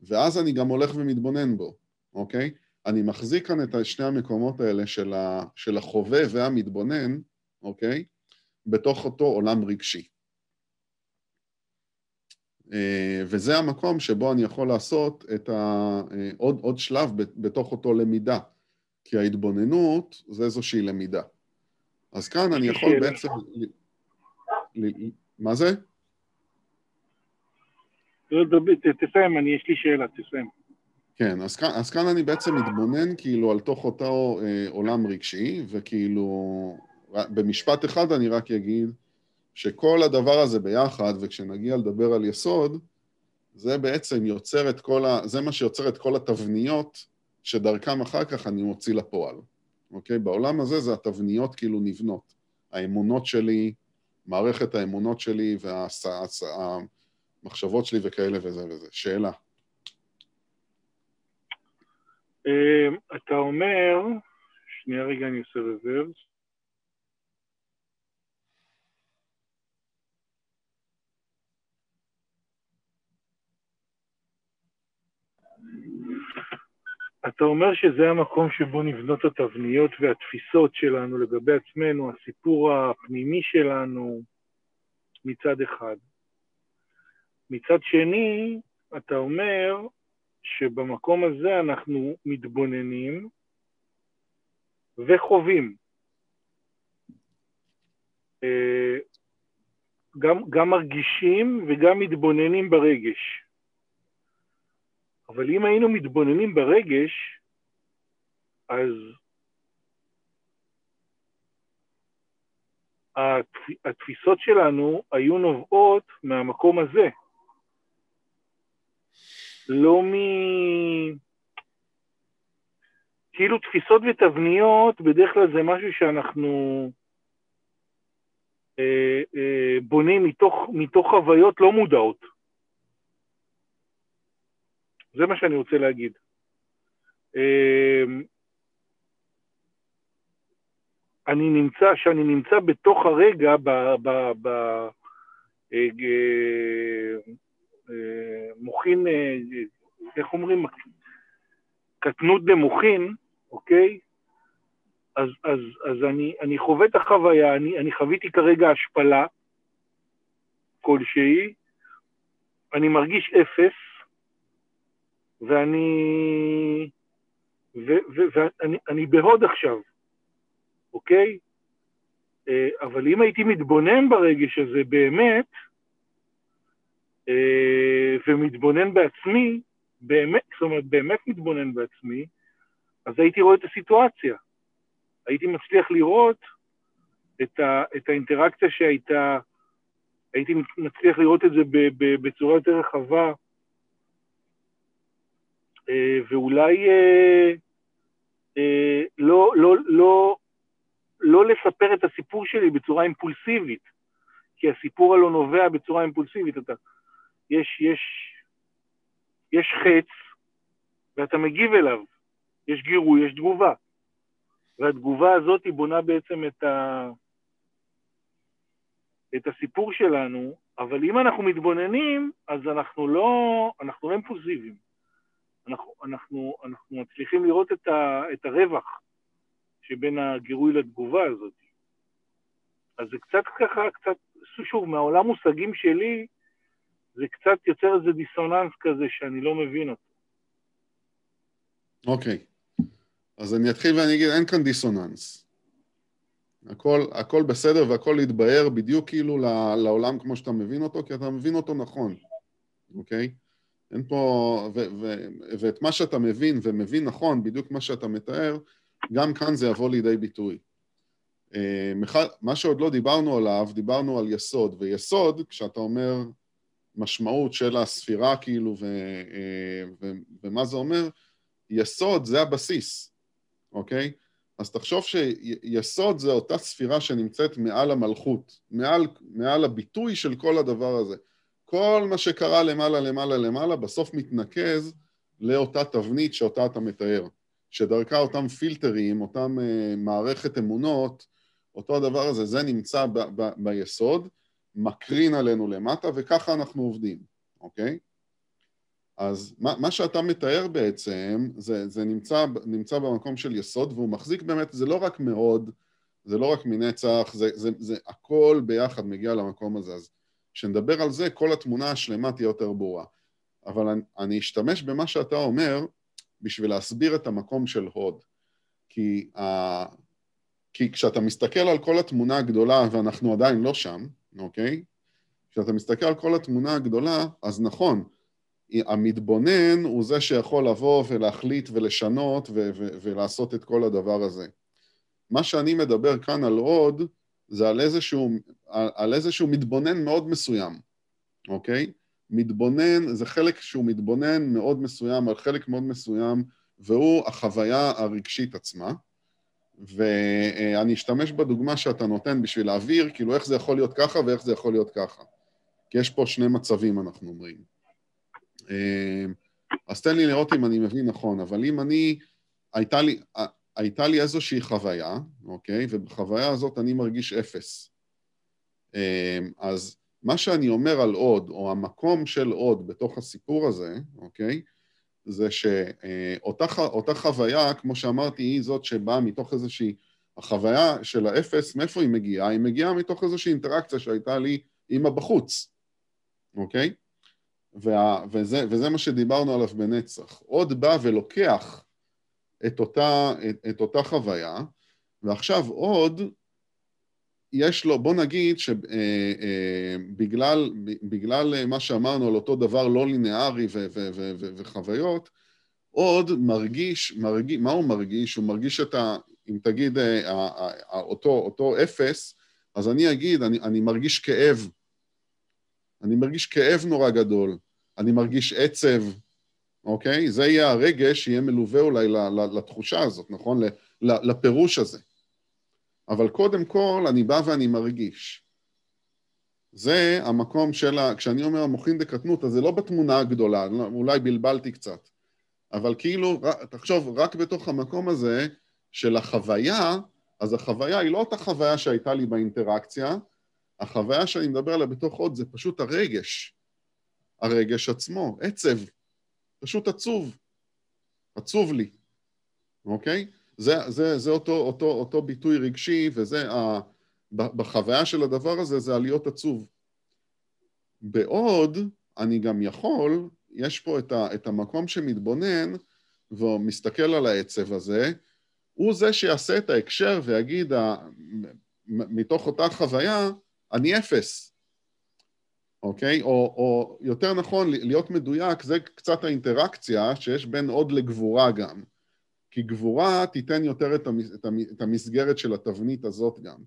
ואז אני גם הולך ומתבונן בו, אוקיי? אני מחזיק כאן את שני המקומות האלה של, ה, של החווה והמתבונן, אוקיי? בתוך אותו עולם רגשי. אה, וזה המקום שבו אני יכול לעשות את ה... אה, עוד, עוד שלב בתוך אותו למידה, כי ההתבוננות זה איזושהי למידה. אז כאן אני יכול. בעצם... מה זה? תסיים, אני, יש לי שאלה, תסיים. כן, אז כאן, אז כאן אני בעצם מתבונן כאילו על תוך אותו אה, עולם רגשי, וכאילו, במשפט אחד אני רק אגיד, שכל הדבר הזה ביחד, וכשנגיע לדבר על יסוד, זה בעצם יוצר את כל ה... זה מה שיוצר את כל התבניות שדרכם אחר כך אני מוציא לפועל, אוקיי? בעולם הזה זה התבניות כאילו נבנות. האמונות שלי, מערכת האמונות שלי והמחשבות שלי וכאלה וזה וזה. שאלה. אה, אתה אומר, שנייה רגע אני עושה רוורס. אתה אומר שזה המקום שבו נבנות התבניות והתפיסות שלנו לגבי עצמנו, הסיפור הפנימי שלנו מצד אחד. מצד שני, אתה אומר שבמקום הזה אנחנו מתבוננים וחווים. אה, גם, גם מרגישים וגם מתבוננים ברגש. אבל אם היינו מתבוננים ברגש, אז התפיסות שלנו היו נובעות מהמקום הזה. לא מ... כאילו תפיסות ותבניות, בדרך כלל זה משהו שאנחנו אה, אה, בונים מתוך, מתוך חוויות לא מודעות. זה מה שאני רוצה להגיד. אמ, אני נמצא, שאני נמצא בתוך הרגע, ב... ב, ב אה, אה, מוחין, אה, איך אומרים? קטנות במוחין, אוקיי? אז, אז, אז אני, אני חווה את החוויה, אני, אני חוויתי כרגע השפלה כלשהי, אני מרגיש אפס, ואני, ואני בהוד עכשיו, אוקיי? אה, אבל אם הייתי מתבונן ברגש הזה באמת, אה, ומתבונן בעצמי, באמת, זאת אומרת, באמת מתבונן בעצמי, אז הייתי רואה את הסיטואציה. הייתי מצליח לראות את, ה, את האינטראקציה שהייתה, הייתי מצליח לראות את זה ב, ב, בצורה יותר רחבה, אה, ואולי אה, אה, לא, לא, לא, לא לספר את הסיפור שלי בצורה אימפולסיבית, כי הסיפור הלא נובע בצורה אימפולסיבית. אתה, יש, יש, יש חץ, ואתה מגיב אליו. יש גירוי, יש תגובה. והתגובה הזאת היא בונה בעצם את, ה... את הסיפור שלנו, אבל אם אנחנו מתבוננים, אז אנחנו לא, אנחנו לא אימפולסיביים. אנחנו, אנחנו, אנחנו מצליחים לראות את, ה, את הרווח שבין הגירוי לתגובה הזאת. אז זה קצת ככה, קצת, שוב, מהעולם מושגים שלי, זה קצת יוצר איזה דיסוננס כזה שאני לא מבין אותו. אוקיי. Okay. אז אני אתחיל ואני אגיד, אין כאן דיסוננס. הכל, הכל בסדר והכל יתבהר בדיוק כאילו לעולם כמו שאתה מבין אותו, כי אתה מבין אותו נכון, אוקיי? אין פה... ו, ו, ואת מה שאתה מבין ומבין נכון, בדיוק מה שאתה מתאר, גם כאן זה יבוא לידי ביטוי. אה, מה שעוד לא דיברנו עליו, דיברנו על יסוד, ויסוד, כשאתה אומר משמעות של הספירה כאילו, ו, אה, ו, ומה זה אומר, יסוד זה הבסיס. אוקיי? אז תחשוב שיסוד זה אותה ספירה שנמצאת מעל המלכות, מעל, מעל הביטוי של כל הדבר הזה. כל מה שקרה למעלה, למעלה, למעלה, בסוף מתנקז לאותה תבנית שאותה אתה מתאר, שדרכה אותם פילטרים, אותם uh, מערכת אמונות, אותו הדבר הזה, זה נמצא ב- ב- ביסוד, מקרין עלינו למטה, וככה אנחנו עובדים, אוקיי? אז מה, מה שאתה מתאר בעצם, זה, זה נמצא, נמצא במקום של יסוד, והוא מחזיק באמת, זה לא רק מאוד, זה לא רק מנצח, זה, זה, זה הכל ביחד מגיע למקום הזה. אז כשנדבר על זה, כל התמונה השלמה תהיה יותר ברורה. אבל אני, אני אשתמש במה שאתה אומר בשביל להסביר את המקום של הוד. כי, ה, כי כשאתה מסתכל על כל התמונה הגדולה, ואנחנו עדיין לא שם, אוקיי? כשאתה מסתכל על כל התמונה הגדולה, אז נכון, המתבונן הוא זה שיכול לבוא ולהחליט ולשנות ו- ו- ולעשות את כל הדבר הזה. מה שאני מדבר כאן על עוד, זה על איזשהו, על, על איזשהו מתבונן מאוד מסוים, אוקיי? מתבונן, זה חלק שהוא מתבונן מאוד מסוים, על חלק מאוד מסוים, והוא החוויה הרגשית עצמה. ואני אשתמש בדוגמה שאתה נותן בשביל להעביר, כאילו איך זה יכול להיות ככה ואיך זה יכול להיות ככה. כי יש פה שני מצבים, אנחנו אומרים. אמ, אז תן לי לראות אם אני מבין נכון, אבל אם אני, הייתה לי, הייתה לי איזושהי חוויה, אוקיי? ובחוויה הזאת אני מרגיש אפס. אמ, אז מה שאני אומר על עוד, או המקום של עוד בתוך הסיפור הזה, אוקיי? זה שאותה חוויה, כמו שאמרתי, היא זאת שבאה מתוך איזושהי... החוויה של האפס, מאיפה היא מגיעה? היא מגיעה מתוך איזושהי אינטראקציה שהייתה לי עם הבחוץ, אוקיי? וה, וזה, וזה מה שדיברנו עליו בנצח. עוד בא ולוקח את אותה, את, את אותה חוויה, ועכשיו עוד, יש לו, בוא נגיד שבגלל אה, אה, בגלל מה שאמרנו על אותו דבר לא לינארי וחוויות, עוד מרגיש, מרגיש, מה הוא מרגיש? הוא מרגיש את ה... אם תגיד אה, אותו, אותו אפס, אז אני אגיד, אני, אני מרגיש כאב. אני מרגיש כאב נורא גדול. אני מרגיש עצב, אוקיי? זה יהיה הרגש שיהיה מלווה אולי לתחושה הזאת, נכון? לפירוש הזה. אבל קודם כל, אני בא ואני מרגיש. זה המקום של ה... כשאני אומר המוחין דקטנות, אז זה לא בתמונה הגדולה, אולי בלבלתי קצת. אבל כאילו, תחשוב, רק בתוך המקום הזה של החוויה, אז החוויה היא לא אותה חוויה שהייתה לי באינטראקציה, החוויה שאני מדבר עליה בתוך עוד זה פשוט הרגש. הרגש עצמו, עצב, פשוט עצוב, עצוב לי, אוקיי? זה, זה, זה אותו, אותו, אותו ביטוי רגשי, וזה, ה, בחוויה של הדבר הזה, זה עליות עצוב. בעוד, אני גם יכול, יש פה את, ה, את המקום שמתבונן ומסתכל על העצב הזה, הוא זה שיעשה את ההקשר ויגיד, מתוך אותה חוויה, אני אפס, אוקיי? או, או יותר נכון, להיות מדויק, זה קצת האינטראקציה שיש בין עוד לגבורה גם. כי גבורה תיתן יותר את, המס, את המסגרת של התבנית הזאת גם.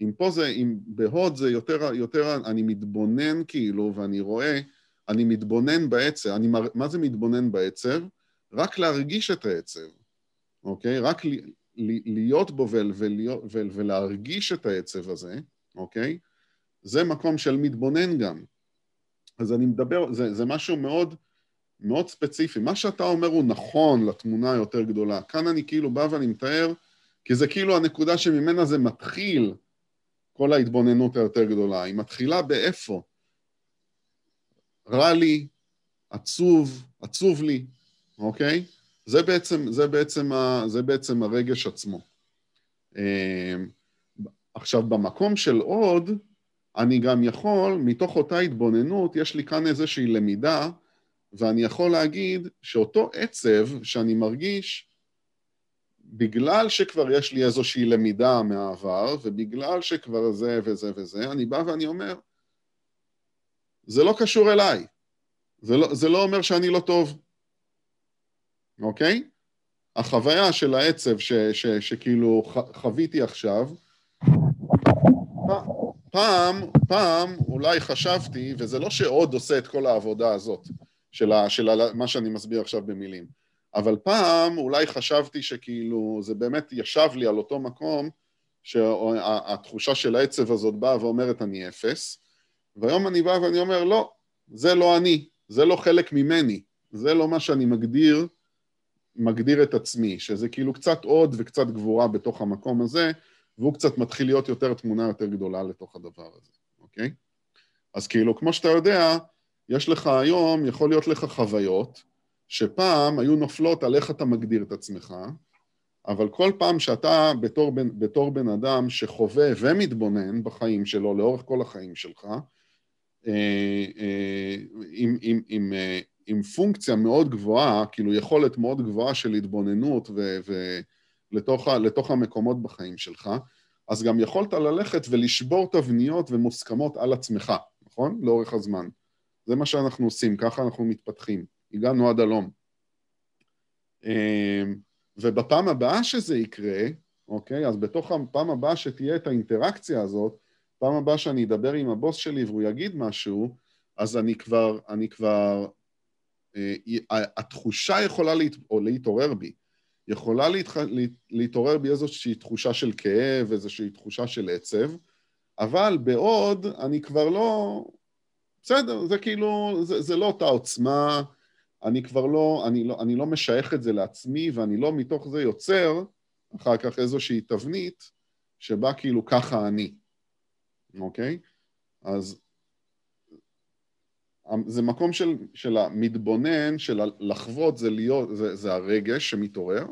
אם פה זה, אם בהוד זה יותר, יותר אני מתבונן כאילו, ואני רואה, אני מתבונן בעצב. אני, מה זה מתבונן בעצב? רק להרגיש את העצב, אוקיי? רק לי, לי, להיות בו ול, ולהיות, ול, ולהרגיש את העצב הזה, אוקיי? זה מקום של מתבונן גם. אז אני מדבר, זה, זה משהו מאוד, מאוד ספציפי. מה שאתה אומר הוא נכון לתמונה היותר גדולה. כאן אני כאילו בא ואני מתאר, כי זה כאילו הנקודה שממנה זה מתחיל, כל ההתבוננות היותר גדולה. היא מתחילה באיפה? רע לי, עצוב, עצוב לי, אוקיי? זה בעצם, זה בעצם, ה, זה בעצם הרגש עצמו. אמ, עכשיו, במקום של עוד, אני גם יכול, מתוך אותה התבוננות, יש לי כאן איזושהי למידה, ואני יכול להגיד שאותו עצב שאני מרגיש, בגלל שכבר יש לי איזושהי למידה מהעבר, ובגלל שכבר זה וזה וזה, אני בא ואני אומר, זה לא קשור אליי. זה לא, זה לא אומר שאני לא טוב, אוקיי? החוויה של העצב ש, ש, שכאילו חוויתי עכשיו, פעם, פעם אולי חשבתי, וזה לא שעוד עושה את כל העבודה הזאת, של, ה, של ה, מה שאני מסביר עכשיו במילים, אבל פעם אולי חשבתי שכאילו זה באמת ישב לי על אותו מקום שהתחושה של העצב הזאת באה ואומרת אני אפס, והיום אני בא ואני אומר לא, זה לא אני, זה לא חלק ממני, זה לא מה שאני מגדיר, מגדיר את עצמי, שזה כאילו קצת עוד וקצת גבורה בתוך המקום הזה, והוא קצת מתחיל להיות יותר תמונה יותר גדולה לתוך הדבר הזה, אוקיי? אז כאילו, כמו שאתה יודע, יש לך היום, יכול להיות לך חוויות, שפעם היו נופלות על איך אתה מגדיר את עצמך, אבל כל פעם שאתה בתור בן, בתור בן אדם שחווה ומתבונן בחיים שלו לאורך כל החיים שלך, אה, אה, עם, עם, עם, אה, עם פונקציה מאוד גבוהה, כאילו יכולת מאוד גבוהה של התבוננות ו, ולתוך לתוך המקומות בחיים שלך, אז גם יכולת ללכת ולשבור תבניות ומוסכמות על עצמך, נכון? לאורך הזמן. זה מה שאנחנו עושים, ככה אנחנו מתפתחים. הגענו עד הלום. ובפעם הבאה שזה יקרה, אוקיי? אז בתוך הפעם הבאה שתהיה את האינטראקציה הזאת, פעם הבאה שאני אדבר עם הבוס שלי והוא יגיד משהו, אז אני כבר, אני כבר, אה, התחושה יכולה להת, או להתעורר בי, יכולה להתח, להת, להתעורר בי איזושהי תחושה של כאב, איזושהי תחושה של עצב, אבל בעוד אני כבר לא, בסדר, זה כאילו, זה, זה לא אותה עוצמה, אני כבר לא, אני לא, אני לא משייך את זה לעצמי ואני לא מתוך זה יוצר אחר כך איזושהי תבנית שבה כאילו ככה אני. אוקיי? אז זה מקום של, של המתבונן, של לחוות זה להיות, זה, זה הרגש שמתעורר.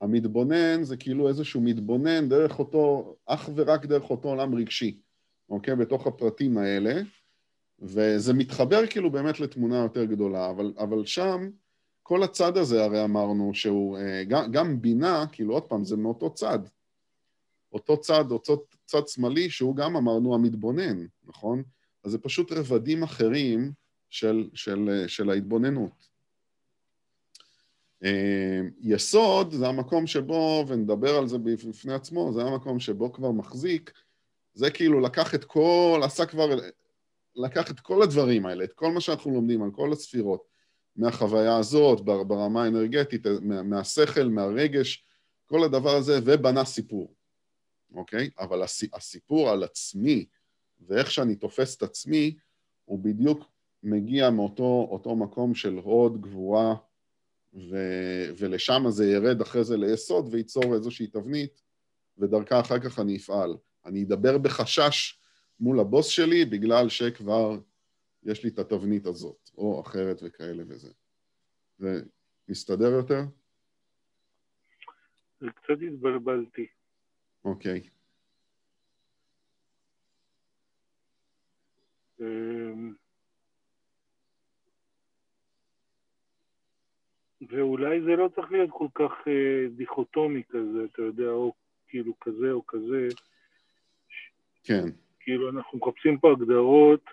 המתבונן זה כאילו איזשהו מתבונן דרך אותו, אך ורק דרך אותו עולם רגשי, אוקיי? בתוך הפרטים האלה, וזה מתחבר כאילו באמת לתמונה יותר גדולה, אבל, אבל שם כל הצד הזה הרי אמרנו שהוא, אה, גם, גם בינה, כאילו עוד פעם, זה מאותו צד, אותו צד, אותו צד שמאלי, שהוא גם אמרנו המתבונן, נכון? אז זה פשוט רבדים אחרים של, של, של ההתבוננות. אה, יסוד זה המקום שבו, ונדבר על זה בפני עצמו, זה המקום שבו כבר מחזיק, זה כאילו לקח את כל, עשה כבר, לקח את כל הדברים האלה, את כל מה שאנחנו לומדים על כל הספירות, מהחוויה הזאת, ברמה האנרגטית, מהשכל, מהרגש, כל הדבר הזה, ובנה סיפור. אוקיי? אבל הסיפור על עצמי ואיך שאני תופס את עצמי, הוא בדיוק מגיע מאותו מקום של הוד, גבורה, ו, ולשם זה ירד אחרי זה ליסוד וייצור איזושהי תבנית, ודרכה אחר כך אני אפעל. אני אדבר בחשש מול הבוס שלי בגלל שכבר יש לי את התבנית הזאת, או אחרת וכאלה וזה. זה מסתדר יותר? קצת התבלבלתי. אוקיי. אמ, ואולי זה לא צריך להיות כל כך אה, דיכוטומי כזה, אתה יודע, או כאילו כזה או כזה. כן. כאילו אנחנו מחפשים פה הגדרות,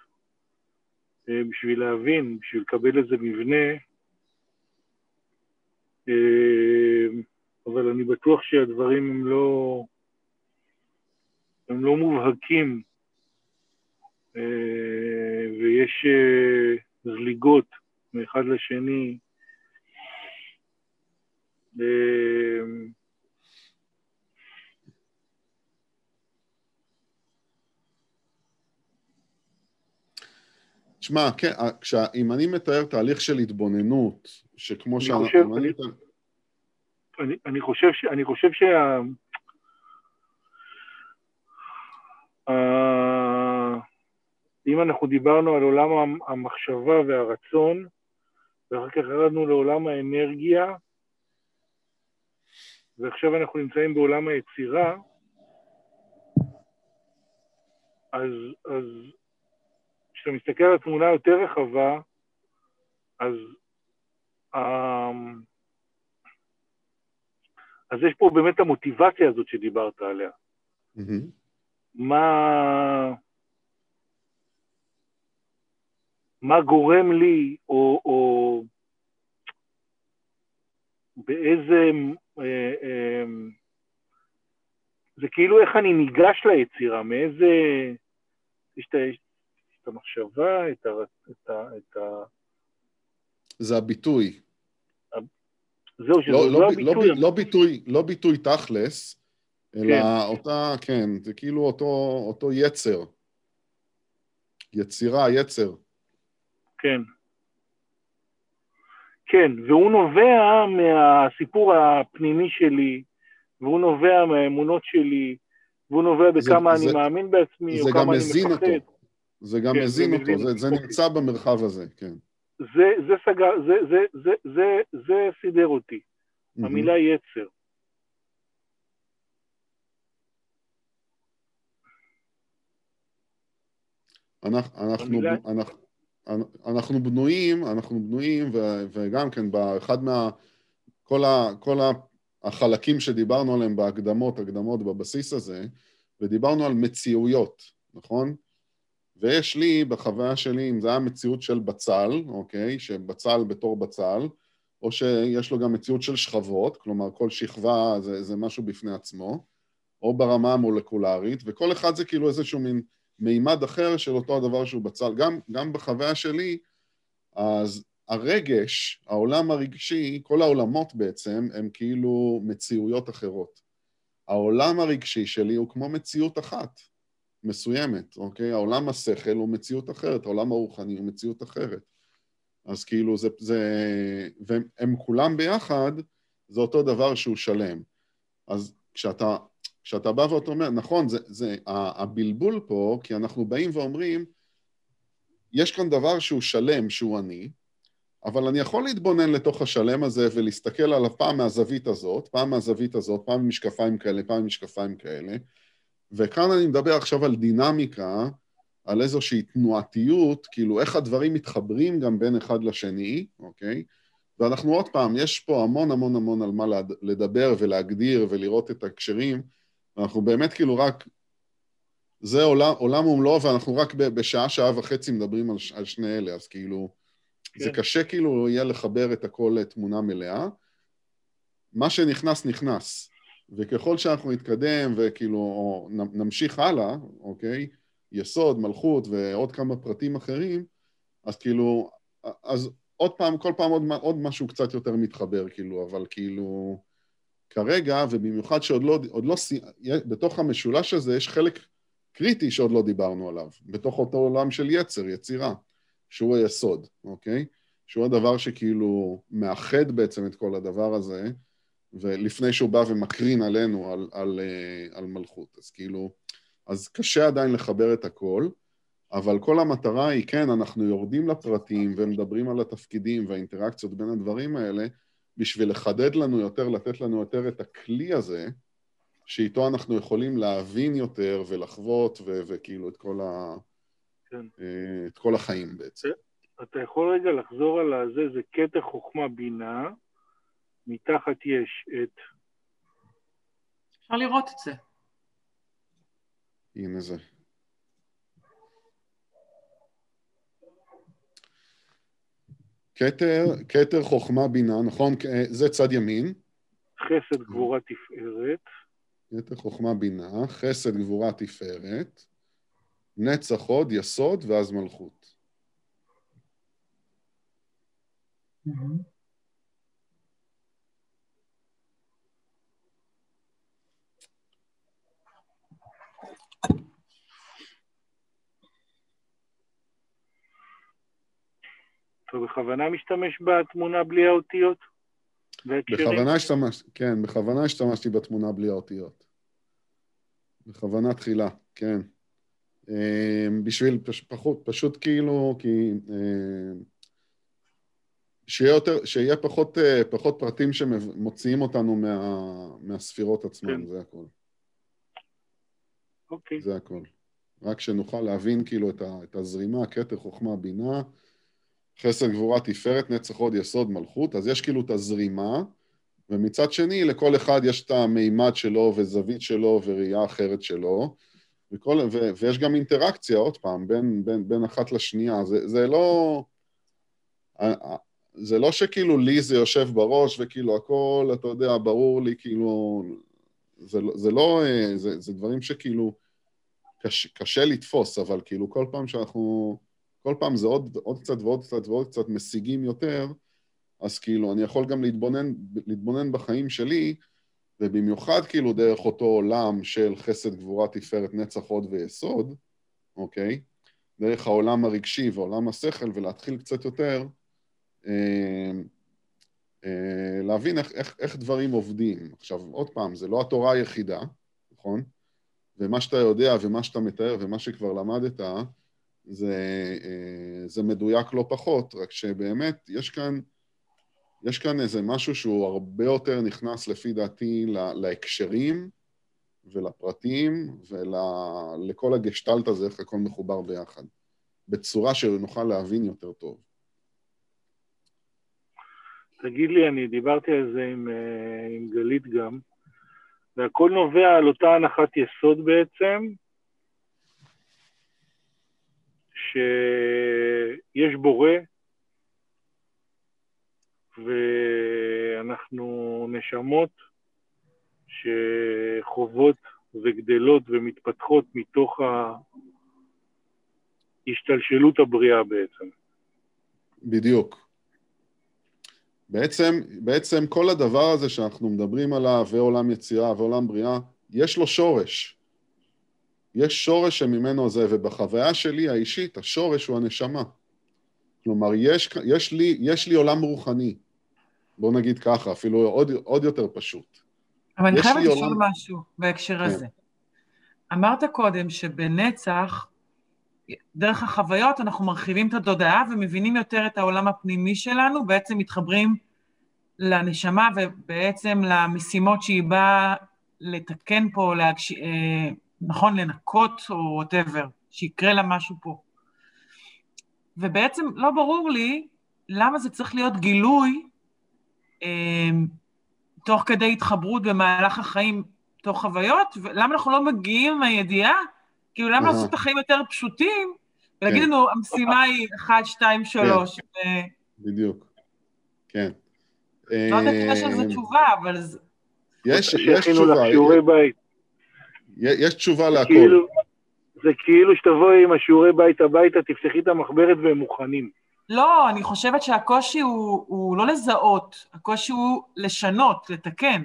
אה, בשביל להבין, בשביל לקבל איזה מבנה, אה, אבל אני בטוח שהדברים הם לא, הם לא מובהקים, ויש זליגות מאחד לשני. תשמע, כן, כשה, אם אני מתאר תהליך של התבוננות, שכמו. חושב, אני, אני, אני, אני חושב, ש, אני חושב שה... Uh, אם אנחנו דיברנו על עולם המחשבה והרצון, ואחר כך ירדנו לעולם האנרגיה, ועכשיו אנחנו נמצאים בעולם היצירה, אז, אז כשאתה מסתכל על התמונה היותר רחבה, אז, אמ, אז יש פה באמת המוטיבציה הזאת שדיברת עליה. Mm-hmm. מה, מה גורם לי, או, או באיזה... אה, אה, זה כאילו איך אני ניגש ליצירה, מאיזה... יש את המחשבה, את ה... את ה, את ה... זה הביטוי. זהו, שזה לא, לא, לא הביטוי. לא, לא, ביטוי. לא ביטוי תכלס, אלא כן. אותה, כן, זה כאילו אותו, אותו יצר. יצירה, יצר. כן. כן, והוא נובע מהסיפור הפנימי שלי, והוא נובע מהאמונות שלי, והוא נובע בכמה זה, אני זה, מאמין בעצמי, או כמה אני מפחד. אותו. זה גם כן, מזין אותו, זה, זה נמצא במרחב הזה, כן. זה, זה סגר, זה, זה, זה, זה, זה סידר אותי, mm-hmm. המילה יצר. אנחנו, אנחנו, אנחנו, אנחנו בנויים, אנחנו בנויים, ו, וגם כן באחד מה... כל, ה, כל החלקים שדיברנו עליהם בהקדמות, הקדמות בבסיס הזה, ודיברנו על מציאויות, נכון? ויש לי, בחוויה שלי, אם זה היה מציאות של בצל, אוקיי? שבצל בתור בצל, או שיש לו גם מציאות של שכבות, כלומר כל שכבה זה, זה משהו בפני עצמו, או ברמה המולקולרית, וכל אחד זה כאילו איזשהו מין מימד אחר של אותו הדבר שהוא בצל. גם, גם בחוויה שלי, אז הרגש, העולם הרגשי, כל העולמות בעצם, הם כאילו מציאויות אחרות. העולם הרגשי שלי הוא כמו מציאות אחת. מסוימת, אוקיי? העולם השכל הוא מציאות אחרת, העולם הרוחני הוא מציאות אחרת. אז כאילו זה, זה... והם כולם ביחד, זה אותו דבר שהוא שלם. אז כשאתה, כשאתה בא ואתה אומר, נכון, זה, זה הבלבול פה, כי אנחנו באים ואומרים, יש כאן דבר שהוא שלם, שהוא אני, אבל אני יכול להתבונן לתוך השלם הזה ולהסתכל עליו פעם מהזווית הזאת, פעם מהזווית הזאת, פעם עם משקפיים כאלה, פעם עם משקפיים כאלה, וכאן אני מדבר עכשיו על דינמיקה, על איזושהי תנועתיות, כאילו איך הדברים מתחברים גם בין אחד לשני, אוקיי? ואנחנו עוד פעם, יש פה המון המון המון על מה לדבר ולהגדיר ולראות את ההקשרים, ואנחנו באמת כאילו רק... זה עולם, עולם ומלואו, ואנחנו רק בשעה, שעה וחצי מדברים על, על שני אלה, אז כאילו... כן. זה קשה כאילו יהיה לחבר את הכל לתמונה מלאה. מה שנכנס, נכנס. וככל שאנחנו נתקדם וכאילו נמשיך הלאה, אוקיי? יסוד, מלכות ועוד כמה פרטים אחרים, אז כאילו, אז עוד פעם, כל פעם עוד, עוד משהו קצת יותר מתחבר, כאילו, אבל כאילו, כרגע, ובמיוחד שעוד לא, עוד לא, בתוך המשולש הזה יש חלק קריטי שעוד לא דיברנו עליו, בתוך אותו עולם של יצר, יצירה, שהוא היסוד, אוקיי? שהוא הדבר שכאילו מאחד בעצם את כל הדבר הזה, ולפני שהוא בא ומקרין עלינו, על, על, אה, על מלכות. אז כאילו, אז קשה עדיין לחבר את הכל, אבל כל המטרה היא, כן, אנחנו יורדים לפרטים ומדברים על התפקידים והאינטראקציות בין הדברים האלה, בשביל לחדד לנו יותר, לתת לנו יותר את הכלי הזה, שאיתו אנחנו יכולים להבין יותר ולחוות ו- וכאילו את כל, ה- כן. אה, את כל החיים בעצם. אתה יכול רגע לחזור על זה, זה קטע חוכמה בינה, מתחת יש את... אפשר לראות את זה. הנה זה. כתר, כתר חוכמה בינה, נכון? זה צד ימין. חסד גבורה תפארת. כתר חוכמה בינה, חסד גבורה תפארת, נצח הוד, יסוד ואז מלכות. Mm-hmm. אתה בכוונה משתמש בתמונה בלי האותיות? בכוונה השתמשתי, כן, בכוונה השתמשתי בתמונה בלי האותיות. בכוונה תחילה, כן. אמ, בשביל פש, פחות, פשוט כאילו, כי... אמ, שיהיה, יותר, שיהיה פחות, אה, פחות פרטים שמוציאים אותנו מה, מהספירות עצמן, כן. זה הכל. אוקיי. זה הכל. רק שנוכל להבין כאילו את, ה, את הזרימה, כתר, חוכמה, בינה, חסר, גבורה, תפארת, נצח, הוד, יסוד, מלכות, אז יש כאילו את הזרימה, ומצד שני, לכל אחד יש את המימד שלו וזווית שלו וראייה אחרת שלו, וכל, ו, ויש גם אינטראקציה, עוד פעם, בין, בין, בין אחת לשנייה. זה, זה לא... זה לא שכאילו לי זה יושב בראש וכאילו הכל, אתה יודע, ברור לי, כאילו... זה, זה לא... זה, זה דברים שכאילו קשה, קשה לתפוס, אבל כאילו כל פעם שאנחנו... כל פעם זה עוד, עוד קצת ועוד קצת ועוד קצת משיגים יותר, אז כאילו, אני יכול גם להתבונן, להתבונן בחיים שלי, ובמיוחד כאילו דרך אותו עולם של חסד, גבורה, תפארת, נצח, הוד ויסוד, אוקיי? דרך העולם הרגשי ועולם השכל, ולהתחיל קצת יותר אה, אה, להבין איך, איך, איך דברים עובדים. עכשיו, עוד פעם, זה לא התורה היחידה, נכון? ומה שאתה יודע ומה שאתה מתאר ומה שכבר למדת, זה, אה, זה מדויק לא פחות, רק שבאמת יש כאן, יש כאן איזה משהו שהוא הרבה יותר נכנס לפי דעתי להקשרים ולפרטים ולכל הגשטלט הזה, איך הכל מחובר ביחד, בצורה שנוכל להבין יותר טוב. תגיד לי, אני דיברתי על זה עם, אה, עם גלית גם, והכל נובע על אותה הנחת יסוד בעצם, שיש בורא, ואנחנו נשמות שחוות וגדלות ומתפתחות מתוך ההשתלשלות הבריאה בעצם. בדיוק. בעצם, בעצם כל הדבר הזה שאנחנו מדברים עליו, ועולם יצירה ועולם בריאה, יש לו שורש. יש שורש שממנו זה, ובחוויה שלי האישית, השורש הוא הנשמה. כלומר, יש, יש, לי, יש לי עולם רוחני. בואו נגיד ככה, אפילו עוד, עוד יותר פשוט. אבל אני חייבת לשאול עולם... משהו בהקשר כן. הזה. אמרת קודם שבנצח, דרך החוויות אנחנו מרחיבים את התודעה ומבינים יותר את העולם הפנימי שלנו, בעצם מתחברים לנשמה ובעצם למשימות שהיא באה לתקן פה, להגש... נכון, לנקות או וואטאבר, שיקרה לה משהו פה. ובעצם לא ברור לי למה זה צריך להיות גילוי אה, תוך כדי התחברות במהלך החיים, תוך חוויות, ולמה אנחנו לא מגיעים עם הידיעה, כאילו למה לעשות את החיים יותר פשוטים, ולהגיד כן. לנו, המשימה היא 1, 2, 3. בדיוק, כן. לא יודעת אם יש על זה תשובה, אבל... יש, יש תשובה. יש תשובה להכל. כאילו, זה כאילו שתבואי עם השיעורי בית הביתה, תפתחי את המחברת והם מוכנים. לא, אני חושבת שהקושי הוא, הוא לא לזהות, הקושי הוא לשנות, לתקן.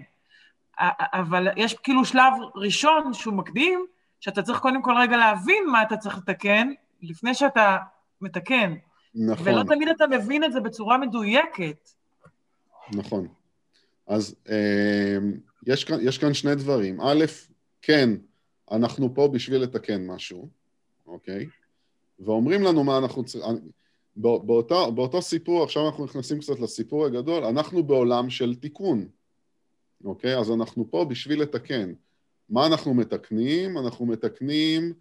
אבל יש כאילו שלב ראשון שהוא מקדים, שאתה צריך קודם כל רגע להבין מה אתה צריך לתקן, לפני שאתה מתקן. נכון. ולא תמיד אתה מבין את זה בצורה מדויקת. נכון. אז אה, יש, כאן, יש כאן שני דברים. א', כן, אנחנו פה בשביל לתקן משהו, אוקיי? ואומרים לנו מה אנחנו צריכים... באותו, באותו סיפור, עכשיו אנחנו נכנסים קצת לסיפור הגדול, אנחנו בעולם של תיקון, אוקיי? אז אנחנו פה בשביל לתקן. מה אנחנו מתקנים? אנחנו מתקנים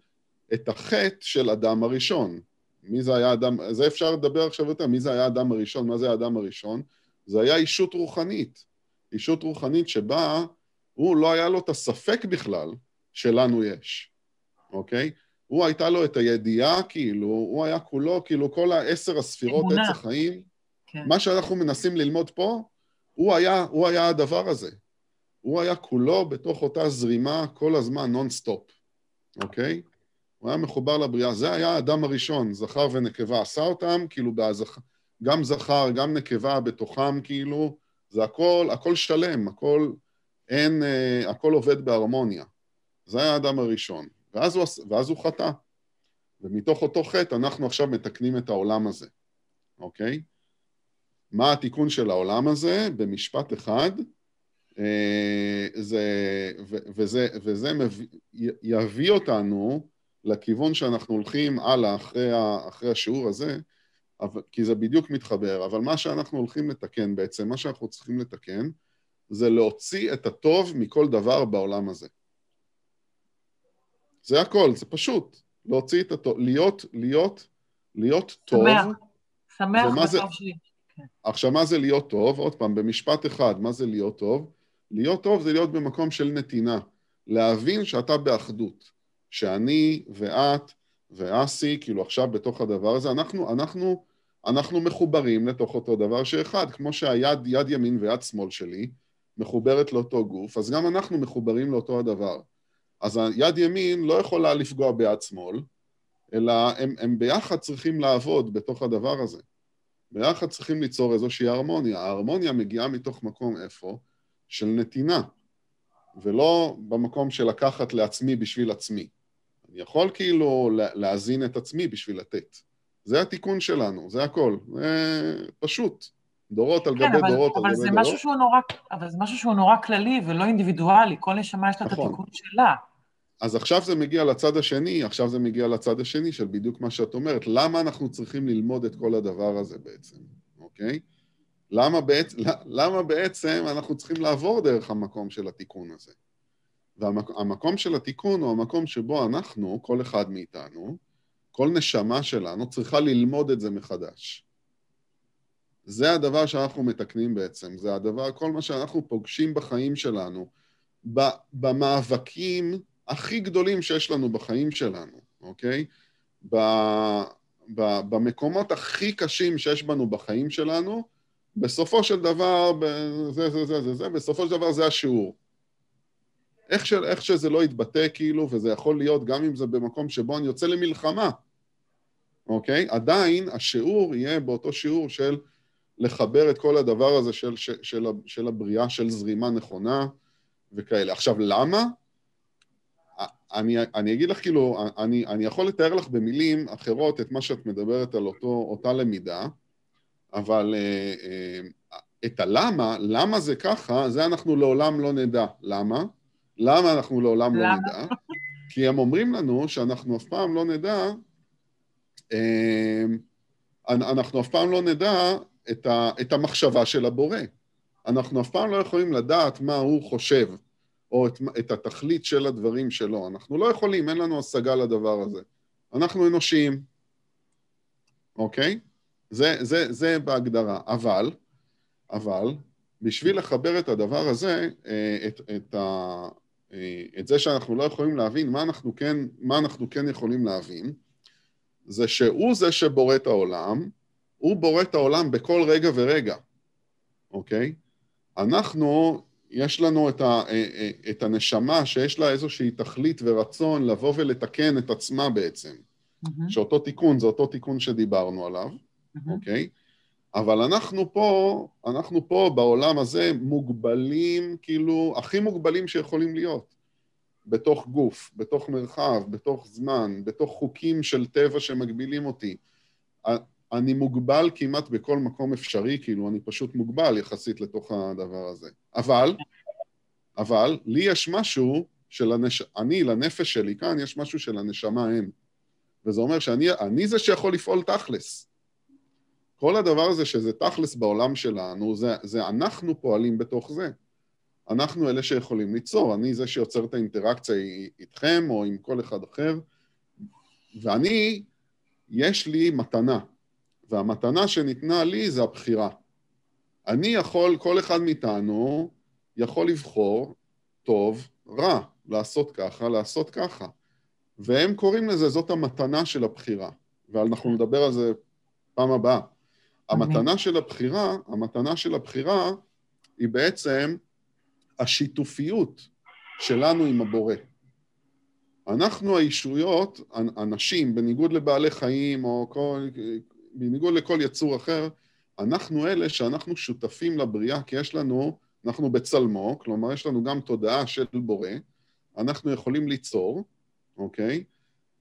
את החטא של אדם הראשון. מי זה היה אדם, זה אפשר לדבר עכשיו יותר, מי זה היה אדם הראשון, מה זה האדם הראשון? זה היה אישות רוחנית. אישות רוחנית שבה הוא לא היה לו את הספק בכלל שלנו יש, אוקיי? הוא הייתה לו את הידיעה, כאילו, הוא היה כולו, כאילו, כל העשר הספירות עץ החיים, כן. מה שאנחנו מנסים ללמוד פה, הוא היה, הוא היה הדבר הזה. הוא היה כולו בתוך אותה זרימה כל הזמן, נונסטופ, אוקיי? הוא היה מחובר לבריאה. זה היה האדם הראשון, זכר ונקבה עשה אותם, כאילו, בהזכ... גם זכר, גם נקבה בתוכם, כאילו, זה הכל, הכל שלם, הכל, אין, אה, הכל עובד בהרמוניה. זה היה האדם הראשון. ואז הוא, ואז הוא חטא. ומתוך אותו חטא אנחנו עכשיו מתקנים את העולם הזה, אוקיי? מה התיקון של העולם הזה? במשפט אחד, אה, זה, ו, וזה, וזה מביא, יביא אותנו לכיוון שאנחנו הולכים הלאה אחרי, אחרי השיעור הזה, אבל, כי זה בדיוק מתחבר, אבל מה שאנחנו הולכים לתקן בעצם, מה שאנחנו צריכים לתקן, זה להוציא את הטוב מכל דבר בעולם הזה. זה הכל, זה פשוט. להוציא את הטוב, להיות, להיות, להיות טוב. שמח, שמח בטוב שלי. כן. עכשיו, מה זה להיות טוב? עוד פעם, במשפט אחד, מה זה להיות טוב? להיות טוב זה להיות במקום של נתינה. להבין שאתה באחדות. שאני ואת ואסי, כאילו עכשיו בתוך הדבר הזה, אנחנו, אנחנו, אנחנו מחוברים לתוך אותו דבר שאחד, כמו שהיד, יד ימין ויד שמאל שלי מחוברת לאותו גוף, אז גם אנחנו מחוברים לאותו הדבר. אז היד ימין לא יכולה לפגוע ביד שמאל, אלא הם, הם ביחד צריכים לעבוד בתוך הדבר הזה. ביחד צריכים ליצור איזושהי הרמוניה. ההרמוניה מגיעה מתוך מקום איפה? של נתינה, ולא במקום של לקחת לעצמי בשביל עצמי. אני יכול כאילו להזין את עצמי בשביל לתת. זה התיקון שלנו, זה הכל. זה פשוט. דורות על כן, גבי אבל, דורות אבל על גבי דורות. נורא, אבל זה משהו שהוא נורא כללי ולא אינדיבידואלי, כל נשמה יש לה נכון. את התיקון שלה. אז עכשיו זה מגיע לצד השני, עכשיו זה מגיע לצד השני של בדיוק מה שאת אומרת. למה אנחנו צריכים ללמוד את כל הדבר הזה בעצם, אוקיי? למה בעצם, למה בעצם אנחנו צריכים לעבור דרך המקום של התיקון הזה? והמקום של התיקון הוא המקום שבו אנחנו, כל אחד מאיתנו, כל נשמה שלנו צריכה ללמוד את זה מחדש. זה הדבר שאנחנו מתקנים בעצם, זה הדבר, כל מה שאנחנו פוגשים בחיים שלנו, במאבקים הכי גדולים שיש לנו בחיים שלנו, אוקיי? במקומות הכי קשים שיש בנו בחיים שלנו, בסופו של דבר, זה, זה, זה, זה, זה, בסופו של דבר זה השיעור. איך, של, איך שזה לא יתבטא כאילו, וזה יכול להיות גם אם זה במקום שבו אני יוצא למלחמה, אוקיי? עדיין השיעור יהיה באותו שיעור של לחבר את כל הדבר הזה של, של, של, של הבריאה, של זרימה נכונה וכאלה. עכשיו, למה? אני, אני אגיד לך כאילו, אני, אני יכול לתאר לך במילים אחרות את מה שאת מדברת על אותו, אותה למידה, אבל אה, אה, את הלמה, למה זה ככה, זה אנחנו לעולם לא נדע. למה? למה אנחנו לעולם לא למה? לא נדע? כי הם אומרים לנו שאנחנו אף פעם לא נדע, אה, אנחנו אף פעם לא נדע את, ה, את המחשבה של הבורא. אנחנו אף פעם לא יכולים לדעת מה הוא חושב, או את, את התכלית של הדברים שלו. אנחנו לא יכולים, אין לנו השגה לדבר הזה. אנחנו אנושיים, אוקיי? זה, זה, זה בהגדרה. אבל, אבל, בשביל לחבר את הדבר הזה, אה, את, את, ה, אה, את זה שאנחנו לא יכולים להבין, מה אנחנו, כן, מה אנחנו כן יכולים להבין, זה שהוא זה שבורא את העולם, הוא בורא את העולם בכל רגע ורגע, אוקיי? אנחנו, יש לנו את, ה, אה, את הנשמה שיש לה איזושהי תכלית ורצון לבוא ולתקן את עצמה בעצם. Mm-hmm. שאותו תיקון זה אותו תיקון שדיברנו עליו. אוקיי? אבל אנחנו פה, אנחנו פה בעולם הזה מוגבלים, כאילו, הכי מוגבלים שיכולים להיות. בתוך גוף, בתוך מרחב, בתוך זמן, בתוך חוקים של טבע שמגבילים אותי. אני מוגבל כמעט בכל מקום אפשרי, כאילו, אני פשוט מוגבל יחסית לתוך הדבר הזה. אבל, אבל, לי יש משהו של הנש... אני, לנפש שלי כאן, יש משהו של הנשמה אין. וזה אומר שאני זה שיכול לפעול תכלס. כל הדבר הזה שזה תכלס בעולם שלנו, זה, זה אנחנו פועלים בתוך זה. אנחנו אלה שיכולים ליצור, אני זה שיוצר את האינטראקציה איתכם או עם כל אחד אחר, ואני, יש לי מתנה, והמתנה שניתנה לי זה הבחירה. אני יכול, כל אחד מאיתנו יכול לבחור טוב, רע, לעשות ככה, לעשות ככה. והם קוראים לזה, זאת המתנה של הבחירה, ואנחנו נדבר על זה פעם הבאה. המתנה של הבחירה, המתנה של הבחירה היא בעצם השיתופיות שלנו עם הבורא. אנחנו הישויות, אנשים, בניגוד לבעלי חיים או כל, בניגוד לכל יצור אחר, אנחנו אלה שאנחנו שותפים לבריאה, כי יש לנו, אנחנו בצלמו, כלומר יש לנו גם תודעה של בורא, אנחנו יכולים ליצור, אוקיי?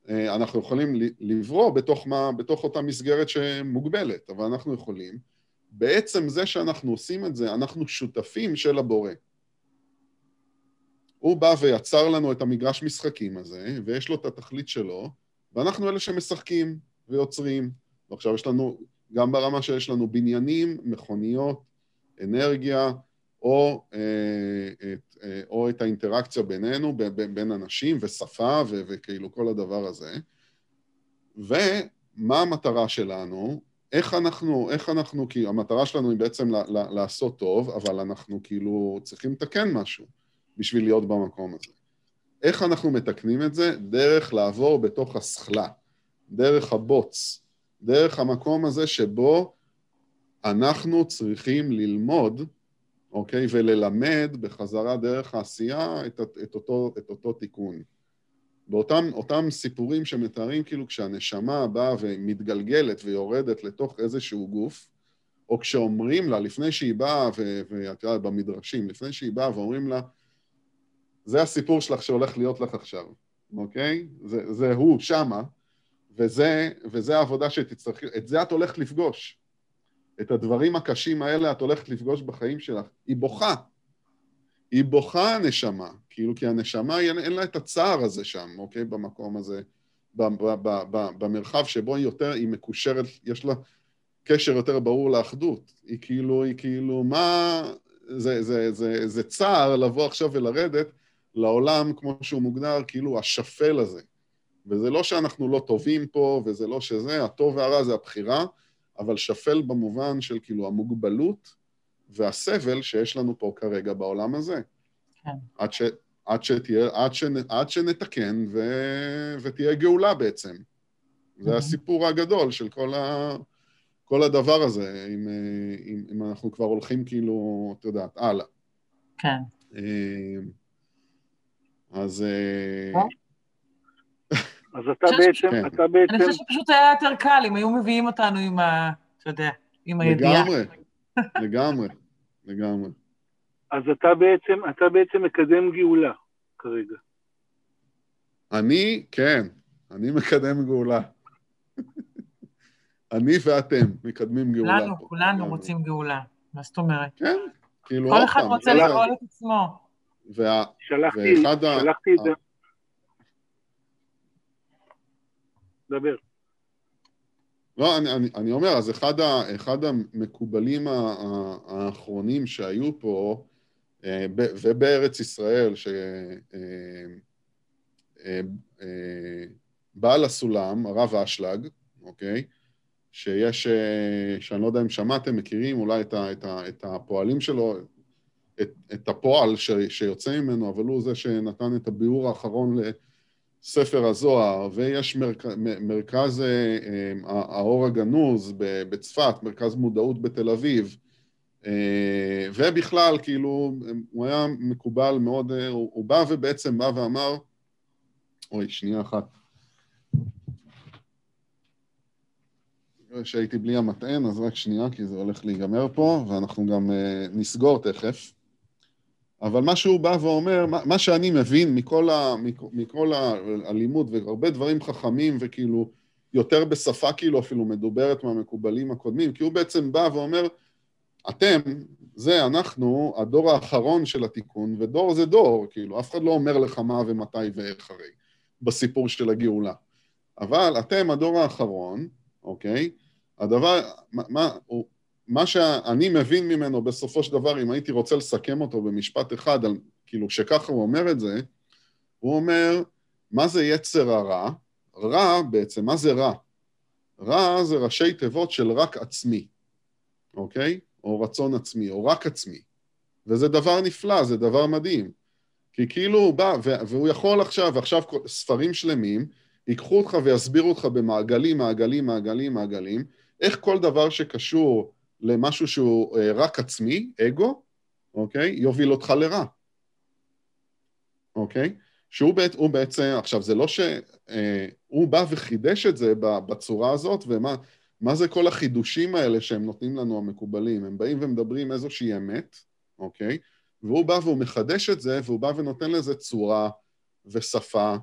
אה, אנחנו יכולים לברוא בתוך, מה, בתוך אותה מסגרת שמוגבלת, אבל אנחנו יכולים. בעצם זה שאנחנו עושים את זה, אנחנו שותפים של הבורא. הוא בא ויצר לנו את המגרש משחקים הזה, ויש לו את התכלית שלו, ואנחנו אלה שמשחקים ויוצרים. ועכשיו יש לנו, גם ברמה שיש לנו בניינים, מכוניות, אנרגיה, או, אה, את, אה, או את האינטראקציה בינינו, ב, ב, בין אנשים, ושפה, ו, וכאילו כל הדבר הזה. ומה המטרה שלנו? איך אנחנו, איך אנחנו, כי המטרה שלנו היא בעצם לעשות טוב, אבל אנחנו כאילו צריכים לתקן משהו בשביל להיות במקום הזה. איך אנחנו מתקנים את זה? דרך לעבור בתוך הסכלה, דרך הבוץ, דרך המקום הזה שבו אנחנו צריכים ללמוד אוקיי? וללמד בחזרה דרך העשייה את, את, אותו, את אותו תיקון. באותם סיפורים שמתארים כאילו כשהנשמה באה ומתגלגלת ויורדת לתוך איזשהו גוף, או כשאומרים לה, לפני שהיא באה, ואת יודעת, במדרשים, לפני שהיא באה ואומרים לה, זה הסיפור שלך שהולך להיות לך עכשיו, אוקיי? זה, זה הוא שמה, וזה, וזה העבודה שתצטרכי, את זה את הולכת לפגוש. את הדברים הקשים האלה את הולכת לפגוש בחיים שלך. היא בוכה. היא בוכה הנשמה, כאילו, כי הנשמה, אין, אין לה את הצער הזה שם, אוקיי? במקום הזה, ב, ב, ב, ב, במרחב שבו היא יותר, היא מקושרת, יש לה קשר יותר ברור לאחדות. היא כאילו, היא כאילו, מה... זה, זה, זה, זה, צער לבוא עכשיו ולרדת לעולם, כמו שהוא מוגדר, כאילו השפל הזה. וזה לא שאנחנו לא טובים פה, וזה לא שזה, הטוב והרע זה הבחירה, אבל שפל במובן של כאילו המוגבלות והסבל שיש לנו פה כרגע בעולם הזה. כן. עד, ש, עד, שתהיה, עד, ש, עד שנתקן ו, ותהיה גאולה בעצם. זה. הסיפור הגדול של כל, ה, כל הדבר הזה, אם, אם, אם אנחנו כבר הולכים כאילו, את יודעת, הלאה. כן. אה, אז... אז אתה בעצם, כן. אתה בעצם... אני חושבת שפשוט היה יותר קל אם היו מביאים אותנו עם ה... אתה יודע, עם הידיעה. לגמרי, לגמרי, לגמרי. אז אתה בעצם, אתה בעצם מקדם גאולה כרגע. אני, כן, אני מקדם גאולה. אני ואתם מקדמים גאולה. כולנו, כולנו רוצים גאולה. מה זאת אומרת? כן, כאילו, כל אחד רוצה לגאול את עצמו. שלחתי, שלחתי את זה. דבר. לא, אני, אני, אני אומר, אז אחד, ה, אחד המקובלים האחרונים שהיו פה, אה, ובארץ ישראל, שבעל אה, אה, הסולם, הרב אשלג, אוקיי? שיש, שאני לא יודע אם שמעתם, מכירים אולי את, ה, את, ה, את הפועלים שלו, את, את הפועל ש, שיוצא ממנו, אבל הוא זה שנתן את הביאור האחרון ספר הזוהר, ויש מרכ... מרכז אה, אה, האור הגנוז בצפת, מרכז מודעות בתל אביב, אה, ובכלל, כאילו, הוא היה מקובל מאוד, הוא, הוא בא ובעצם בא ואמר, אוי, שנייה אחת. שהייתי בלי המטען, אז רק שנייה, כי זה הולך להיגמר פה, ואנחנו גם נסגור תכף. אבל מה שהוא בא ואומר, מה שאני מבין מכל, ה, מכל הלימוד, והרבה דברים חכמים וכאילו יותר בשפה כאילו אפילו מדוברת מהמקובלים הקודמים, כי הוא בעצם בא ואומר, אתם, זה אנחנו, הדור האחרון של התיקון, ודור זה דור, כאילו, אף אחד לא אומר לך מה ומתי ואיך הרי, בסיפור של הגאולה. אבל אתם הדור האחרון, אוקיי? הדבר, מה, מה הוא, מה שאני מבין ממנו בסופו של דבר, אם הייתי רוצה לסכם אותו במשפט אחד, על, כאילו שככה הוא אומר את זה, הוא אומר, מה זה יצר הרע? רע בעצם, מה זה רע? רע זה ראשי תיבות של רק עצמי, אוקיי? או רצון עצמי, או רק עצמי. וזה דבר נפלא, זה דבר מדהים. כי כאילו הוא בא, והוא יכול עכשיו, ועכשיו ספרים שלמים, ייקחו אותך ויסבירו אותך במעגלים, מעגלים, מעגלים, מעגלים, איך כל דבר שקשור למשהו שהוא אה, רק עצמי, אגו, אוקיי? יוביל אותך לרע. אוקיי? שהוא בעת, בעצם, עכשיו זה לא שהוא אה, בא וחידש את זה בצורה הזאת, ומה זה כל החידושים האלה שהם נותנים לנו המקובלים? הם באים ומדברים איזושהי אמת, אוקיי? והוא בא והוא מחדש את זה, והוא בא ונותן לזה צורה ושפה,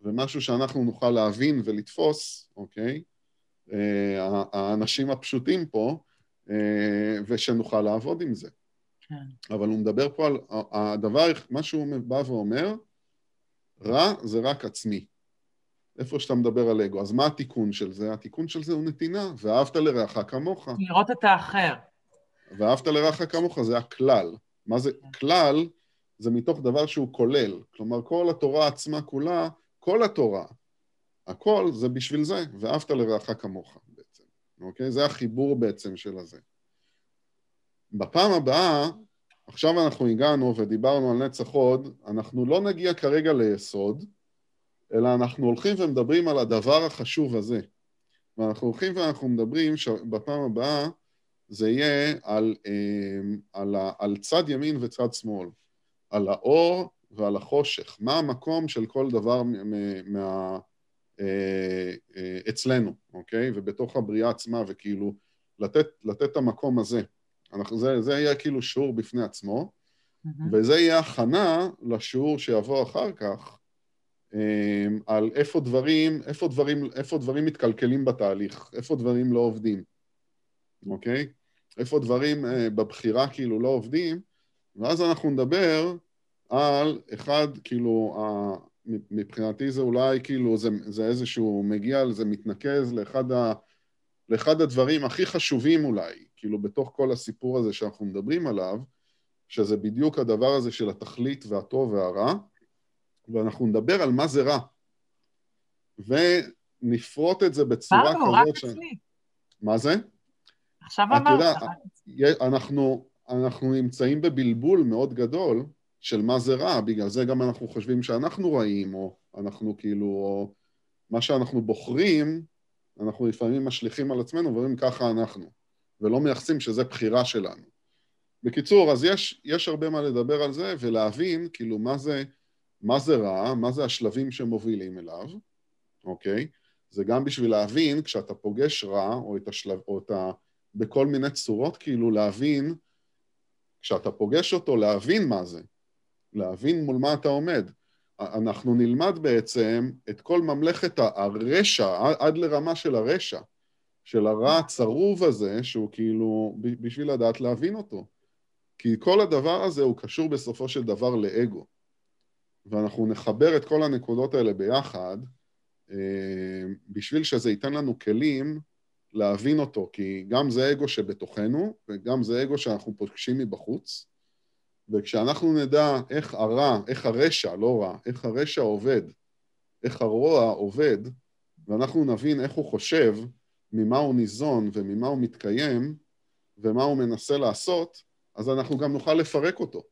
ומשהו שאנחנו נוכל להבין ולתפוס, אוקיי? אה, האנשים הפשוטים פה, ושנוכל לעבוד עם זה. כן. אבל הוא מדבר פה על הדבר, מה שהוא בא ואומר, רע זה רק עצמי. איפה שאתה מדבר על אגו. אז מה התיקון של זה? התיקון של זה הוא נתינה, ואהבת לרעך כמוך. לראות את האחר. ואהבת לרעך כמוך זה הכלל. מה זה כן. כלל? זה מתוך דבר שהוא כולל. כלומר, כל התורה עצמה כולה, כל התורה, הכל זה בשביל זה, ואהבת לרעך כמוך. אוקיי? זה החיבור בעצם של הזה. בפעם הבאה, עכשיו אנחנו הגענו ודיברנו על נצח הוד, אנחנו לא נגיע כרגע ליסוד, אלא אנחנו הולכים ומדברים על הדבר החשוב הזה. ואנחנו הולכים ואנחנו מדברים שבפעם הבאה זה יהיה על, אה, על, על צד ימין וצד שמאל, על האור ועל החושך. מה המקום של כל דבר מה, אצלנו, אוקיי? ובתוך הבריאה עצמה, וכאילו לתת, לתת את המקום הזה. אנחנו, זה, זה יהיה כאילו שיעור בפני עצמו, mm-hmm. וזה יהיה הכנה לשיעור שיבוא אחר כך, אמ, על איפה דברים, איפה דברים, איפה דברים מתקלקלים בתהליך, איפה דברים לא עובדים, אוקיי? איפה דברים אה, בבחירה כאילו לא עובדים, ואז אנחנו נדבר על אחד, כאילו, מבחינתי זה אולי כאילו, זה, זה איזשהו, מגיע, זה מתנקז לאחד, ה, לאחד הדברים הכי חשובים אולי, כאילו בתוך כל הסיפור הזה שאנחנו מדברים עליו, שזה בדיוק הדבר הזה של התכלית והטוב והרע, ואנחנו נדבר על מה זה רע. ונפרוט את זה בצורה כזאת... מה אצלי. מה זה? עכשיו אמרת. אנחנו, אנחנו נמצאים בבלבול מאוד גדול של מה זה רע, בגלל זה גם אנחנו חושבים שאנחנו רעים, או אנחנו כאילו, או מה שאנחנו בוחרים, אנחנו לפעמים משליכים על עצמנו ואומרים ככה אנחנו. ולא מייחסים שזה בחירה שלנו. בקיצור, אז יש, יש הרבה מה לדבר על זה ולהבין כאילו מה זה, מה זה רע, מה זה השלבים שמובילים אליו, אוקיי? זה גם בשביל להבין, כשאתה פוגש רע, או את השלב, או את ה... בכל מיני צורות, כאילו להבין, כשאתה פוגש אותו, להבין מה זה, להבין מול מה אתה עומד. אנחנו נלמד בעצם את כל ממלכת הרשע, עד לרמה של הרשע. של הרע הצרוב הזה, שהוא כאילו, בשביל לדעת להבין אותו. כי כל הדבר הזה הוא קשור בסופו של דבר לאגו. ואנחנו נחבר את כל הנקודות האלה ביחד, אה, בשביל שזה ייתן לנו כלים להבין אותו, כי גם זה אגו שבתוכנו, וגם זה אגו שאנחנו פוגשים מבחוץ, וכשאנחנו נדע איך הרע, איך הרשע, לא רע, איך הרשע עובד, איך הרוע עובד, ואנחנו נבין איך הוא חושב, ממה הוא ניזון וממה הוא מתקיים ומה הוא מנסה לעשות, אז אנחנו גם נוכל לפרק אותו.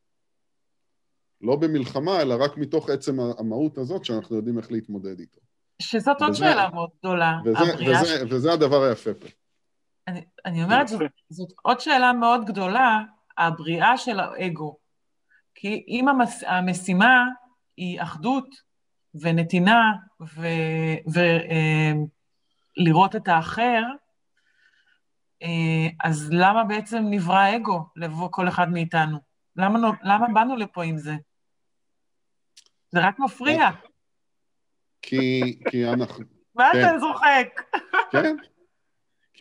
לא במלחמה, אלא רק מתוך עצם המהות הזאת שאנחנו יודעים איך להתמודד איתו. שזאת עוד שאלה מאוד גדולה, וזה, הבריאה וזה, ש... וזה הדבר היפה פה. אני, אני אומרת, זאת, זאת עוד שאלה מאוד גדולה, הבריאה של האגו. כי אם המס, המשימה היא אחדות ונתינה ו, ו, אה, את האחר, אה, אז למה בעצם נברא אגו לבוא כל אחד מאיתנו? למה, למה באנו לפה עם זה? זה רק מפריע. כי, כי אנחנו... מה אתה. זוחק? כן.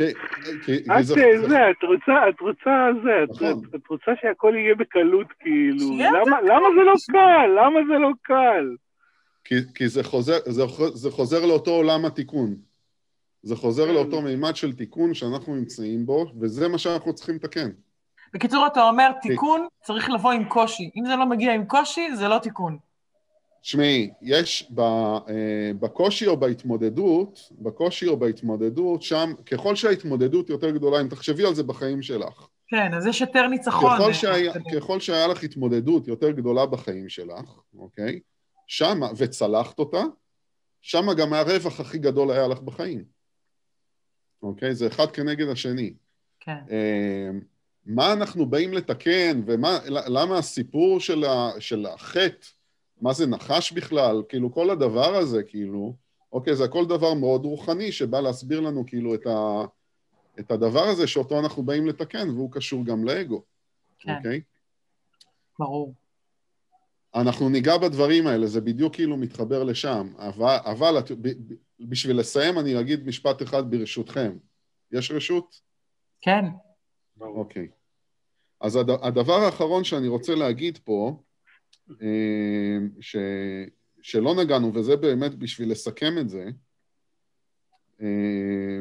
את זה, את רוצה, את רוצה זה, נכון. את רוצה שהכל יהיה בקלות, כאילו, למה זה לא קל? למה זה לא קל? כי זה חוזר לאותו עולם התיקון. זה חוזר כן. לאותו מימד של תיקון שאנחנו נמצאים בו, וזה מה שאנחנו צריכים לתקן. בקיצור, אתה אומר, תיקון צריך לבוא עם קושי. אם זה לא מגיע עם קושי, זה לא תיקון. תשמעי, יש ב, אה, בקושי או בהתמודדות, בקושי או בהתמודדות, שם, ככל שההתמודדות יותר גדולה, אם תחשבי על זה בחיים שלך. כן, אז יש יותר ניצחון. ככל שהיה, ככל שהיה לך התמודדות יותר גדולה בחיים שלך, אוקיי? שמה, וצלחת אותה, שמה גם הרווח הכי גדול היה לך בחיים. אוקיי? זה אחד כנגד השני. כן. מה אנחנו באים לתקן, ולמה הסיפור של, ה, של החטא, מה זה נחש בכלל, כאילו כל הדבר הזה, כאילו, אוקיי, זה הכל דבר מאוד רוחני שבא להסביר לנו כאילו את, ה, את הדבר הזה שאותו אנחנו באים לתקן, והוא קשור גם לאגו, כן. אוקיי? ברור. אנחנו ניגע בדברים האלה, זה בדיוק כאילו מתחבר לשם, אבל, אבל בשביל לסיים אני אגיד משפט אחד ברשותכם. יש רשות? כן. אוקיי. אז הד, הדבר האחרון שאני רוצה להגיד פה, ש, שלא נגענו, וזה באמת בשביל לסכם את זה, אה,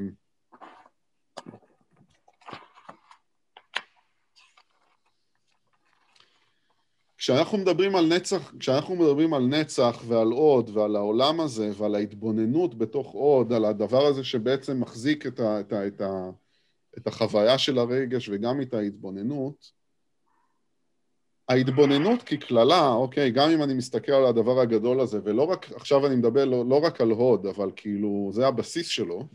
כשאנחנו מדברים על נצח, כשאנחנו מדברים על נצח ועל עוד ועל העולם הזה ועל ההתבוננות בתוך עוד, על הדבר הזה שבעצם מחזיק את, ה, את, ה, את, ה, את החוויה של הרגש וגם את ההתבוננות, ההתבוננות כקללה, אוקיי, גם אם אני מסתכל על הדבר הגדול הזה, ולא רק, עכשיו אני מדבר לא, לא רק על הוד, אבל כאילו, זה הבסיס שלו,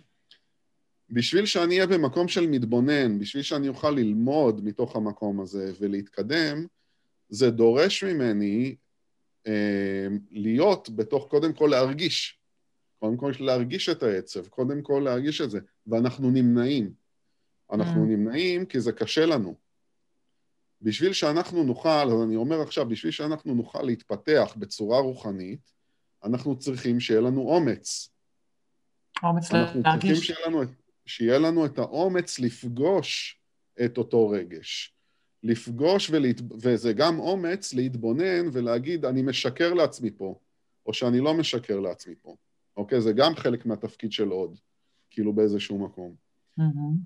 בשביל שאני אהיה במקום של מתבונן, בשביל שאני אוכל ללמוד מתוך המקום הזה ולהתקדם, זה דורש ממני אה, להיות בתוך, קודם כל להרגיש. קודם כל להרגיש את העצב, קודם כל להרגיש את זה, ואנחנו נמנעים. אנחנו mm. נמנעים כי זה קשה לנו. בשביל שאנחנו נוכל, אני אומר עכשיו, בשביל שאנחנו נוכל להתפתח בצורה רוחנית, אנחנו צריכים שיהיה לנו אומץ. אומץ להרגיש. אנחנו צריכים שיהיה לנו, שיהיה לנו את האומץ לפגוש את אותו רגש. לפגוש, ולהת... וזה גם אומץ להתבונן ולהגיד, אני משקר לעצמי פה, או שאני לא משקר לעצמי פה. אוקיי? זה גם חלק מהתפקיד של עוד, כאילו באיזשהו מקום. Mm-hmm.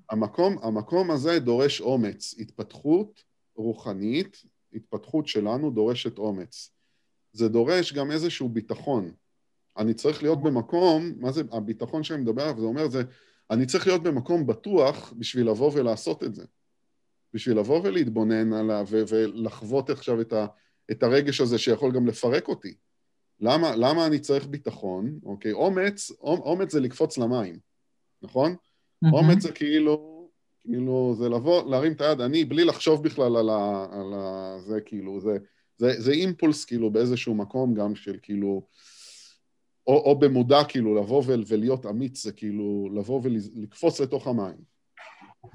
המקום, המקום הזה דורש אומץ. התפתחות רוחנית, התפתחות שלנו דורשת אומץ. זה דורש גם איזשהו ביטחון. אני צריך להיות במקום, מה זה הביטחון שאני מדבר עליו, זה אומר, זה, אני צריך להיות במקום בטוח בשביל לבוא ולעשות את זה. בשביל לבוא ולהתבונן עליו ולחוות עכשיו את, ה, את הרגש הזה שיכול גם לפרק אותי. למה, למה אני צריך ביטחון? אוקיי, אומץ, אומץ זה לקפוץ למים, נכון? Mm-hmm. אומץ זה כאילו, כאילו, זה לבוא, להרים את היד, אני, בלי לחשוב בכלל על ה... על ה זה כאילו, זה, זה, זה אימפולס כאילו באיזשהו מקום גם של כאילו, או, או במודע כאילו לבוא ולהיות אמיץ, זה כאילו לבוא ולקפוץ לתוך המים.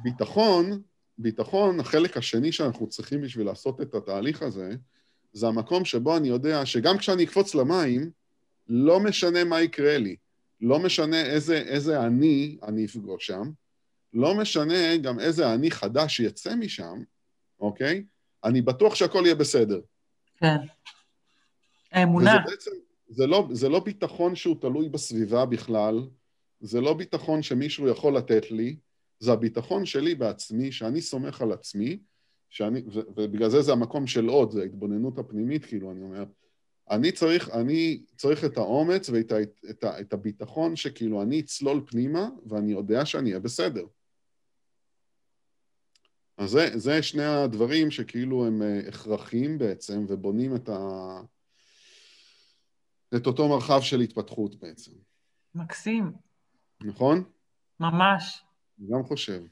ביטחון ביטחון, החלק השני שאנחנו צריכים בשביל לעשות את התהליך הזה, זה המקום שבו אני יודע שגם כשאני אקפוץ למים, לא משנה מה יקרה לי, לא משנה איזה, איזה אני אני אפגוש שם, לא משנה גם איזה אני חדש יצא משם, אוקיי? אני בטוח שהכל יהיה בסדר. כן. האמונה. וזה בעצם, זה לא, זה לא ביטחון שהוא תלוי בסביבה בכלל, זה לא ביטחון שמישהו יכול לתת לי, זה הביטחון שלי בעצמי, שאני סומך על עצמי, שאני, ובגלל זה זה המקום של עוד, זה ההתבוננות הפנימית, כאילו, אני אומר, אני צריך, אני צריך את האומץ ואת את ה, את הביטחון שכאילו אני אצלול פנימה ואני יודע שאני אהיה בסדר. אז זה, זה שני הדברים שכאילו הם אה, הכרחיים בעצם ובונים את, ה, את אותו מרחב של התפתחות בעצם. מקסים. נכון? ממש. גם חושב.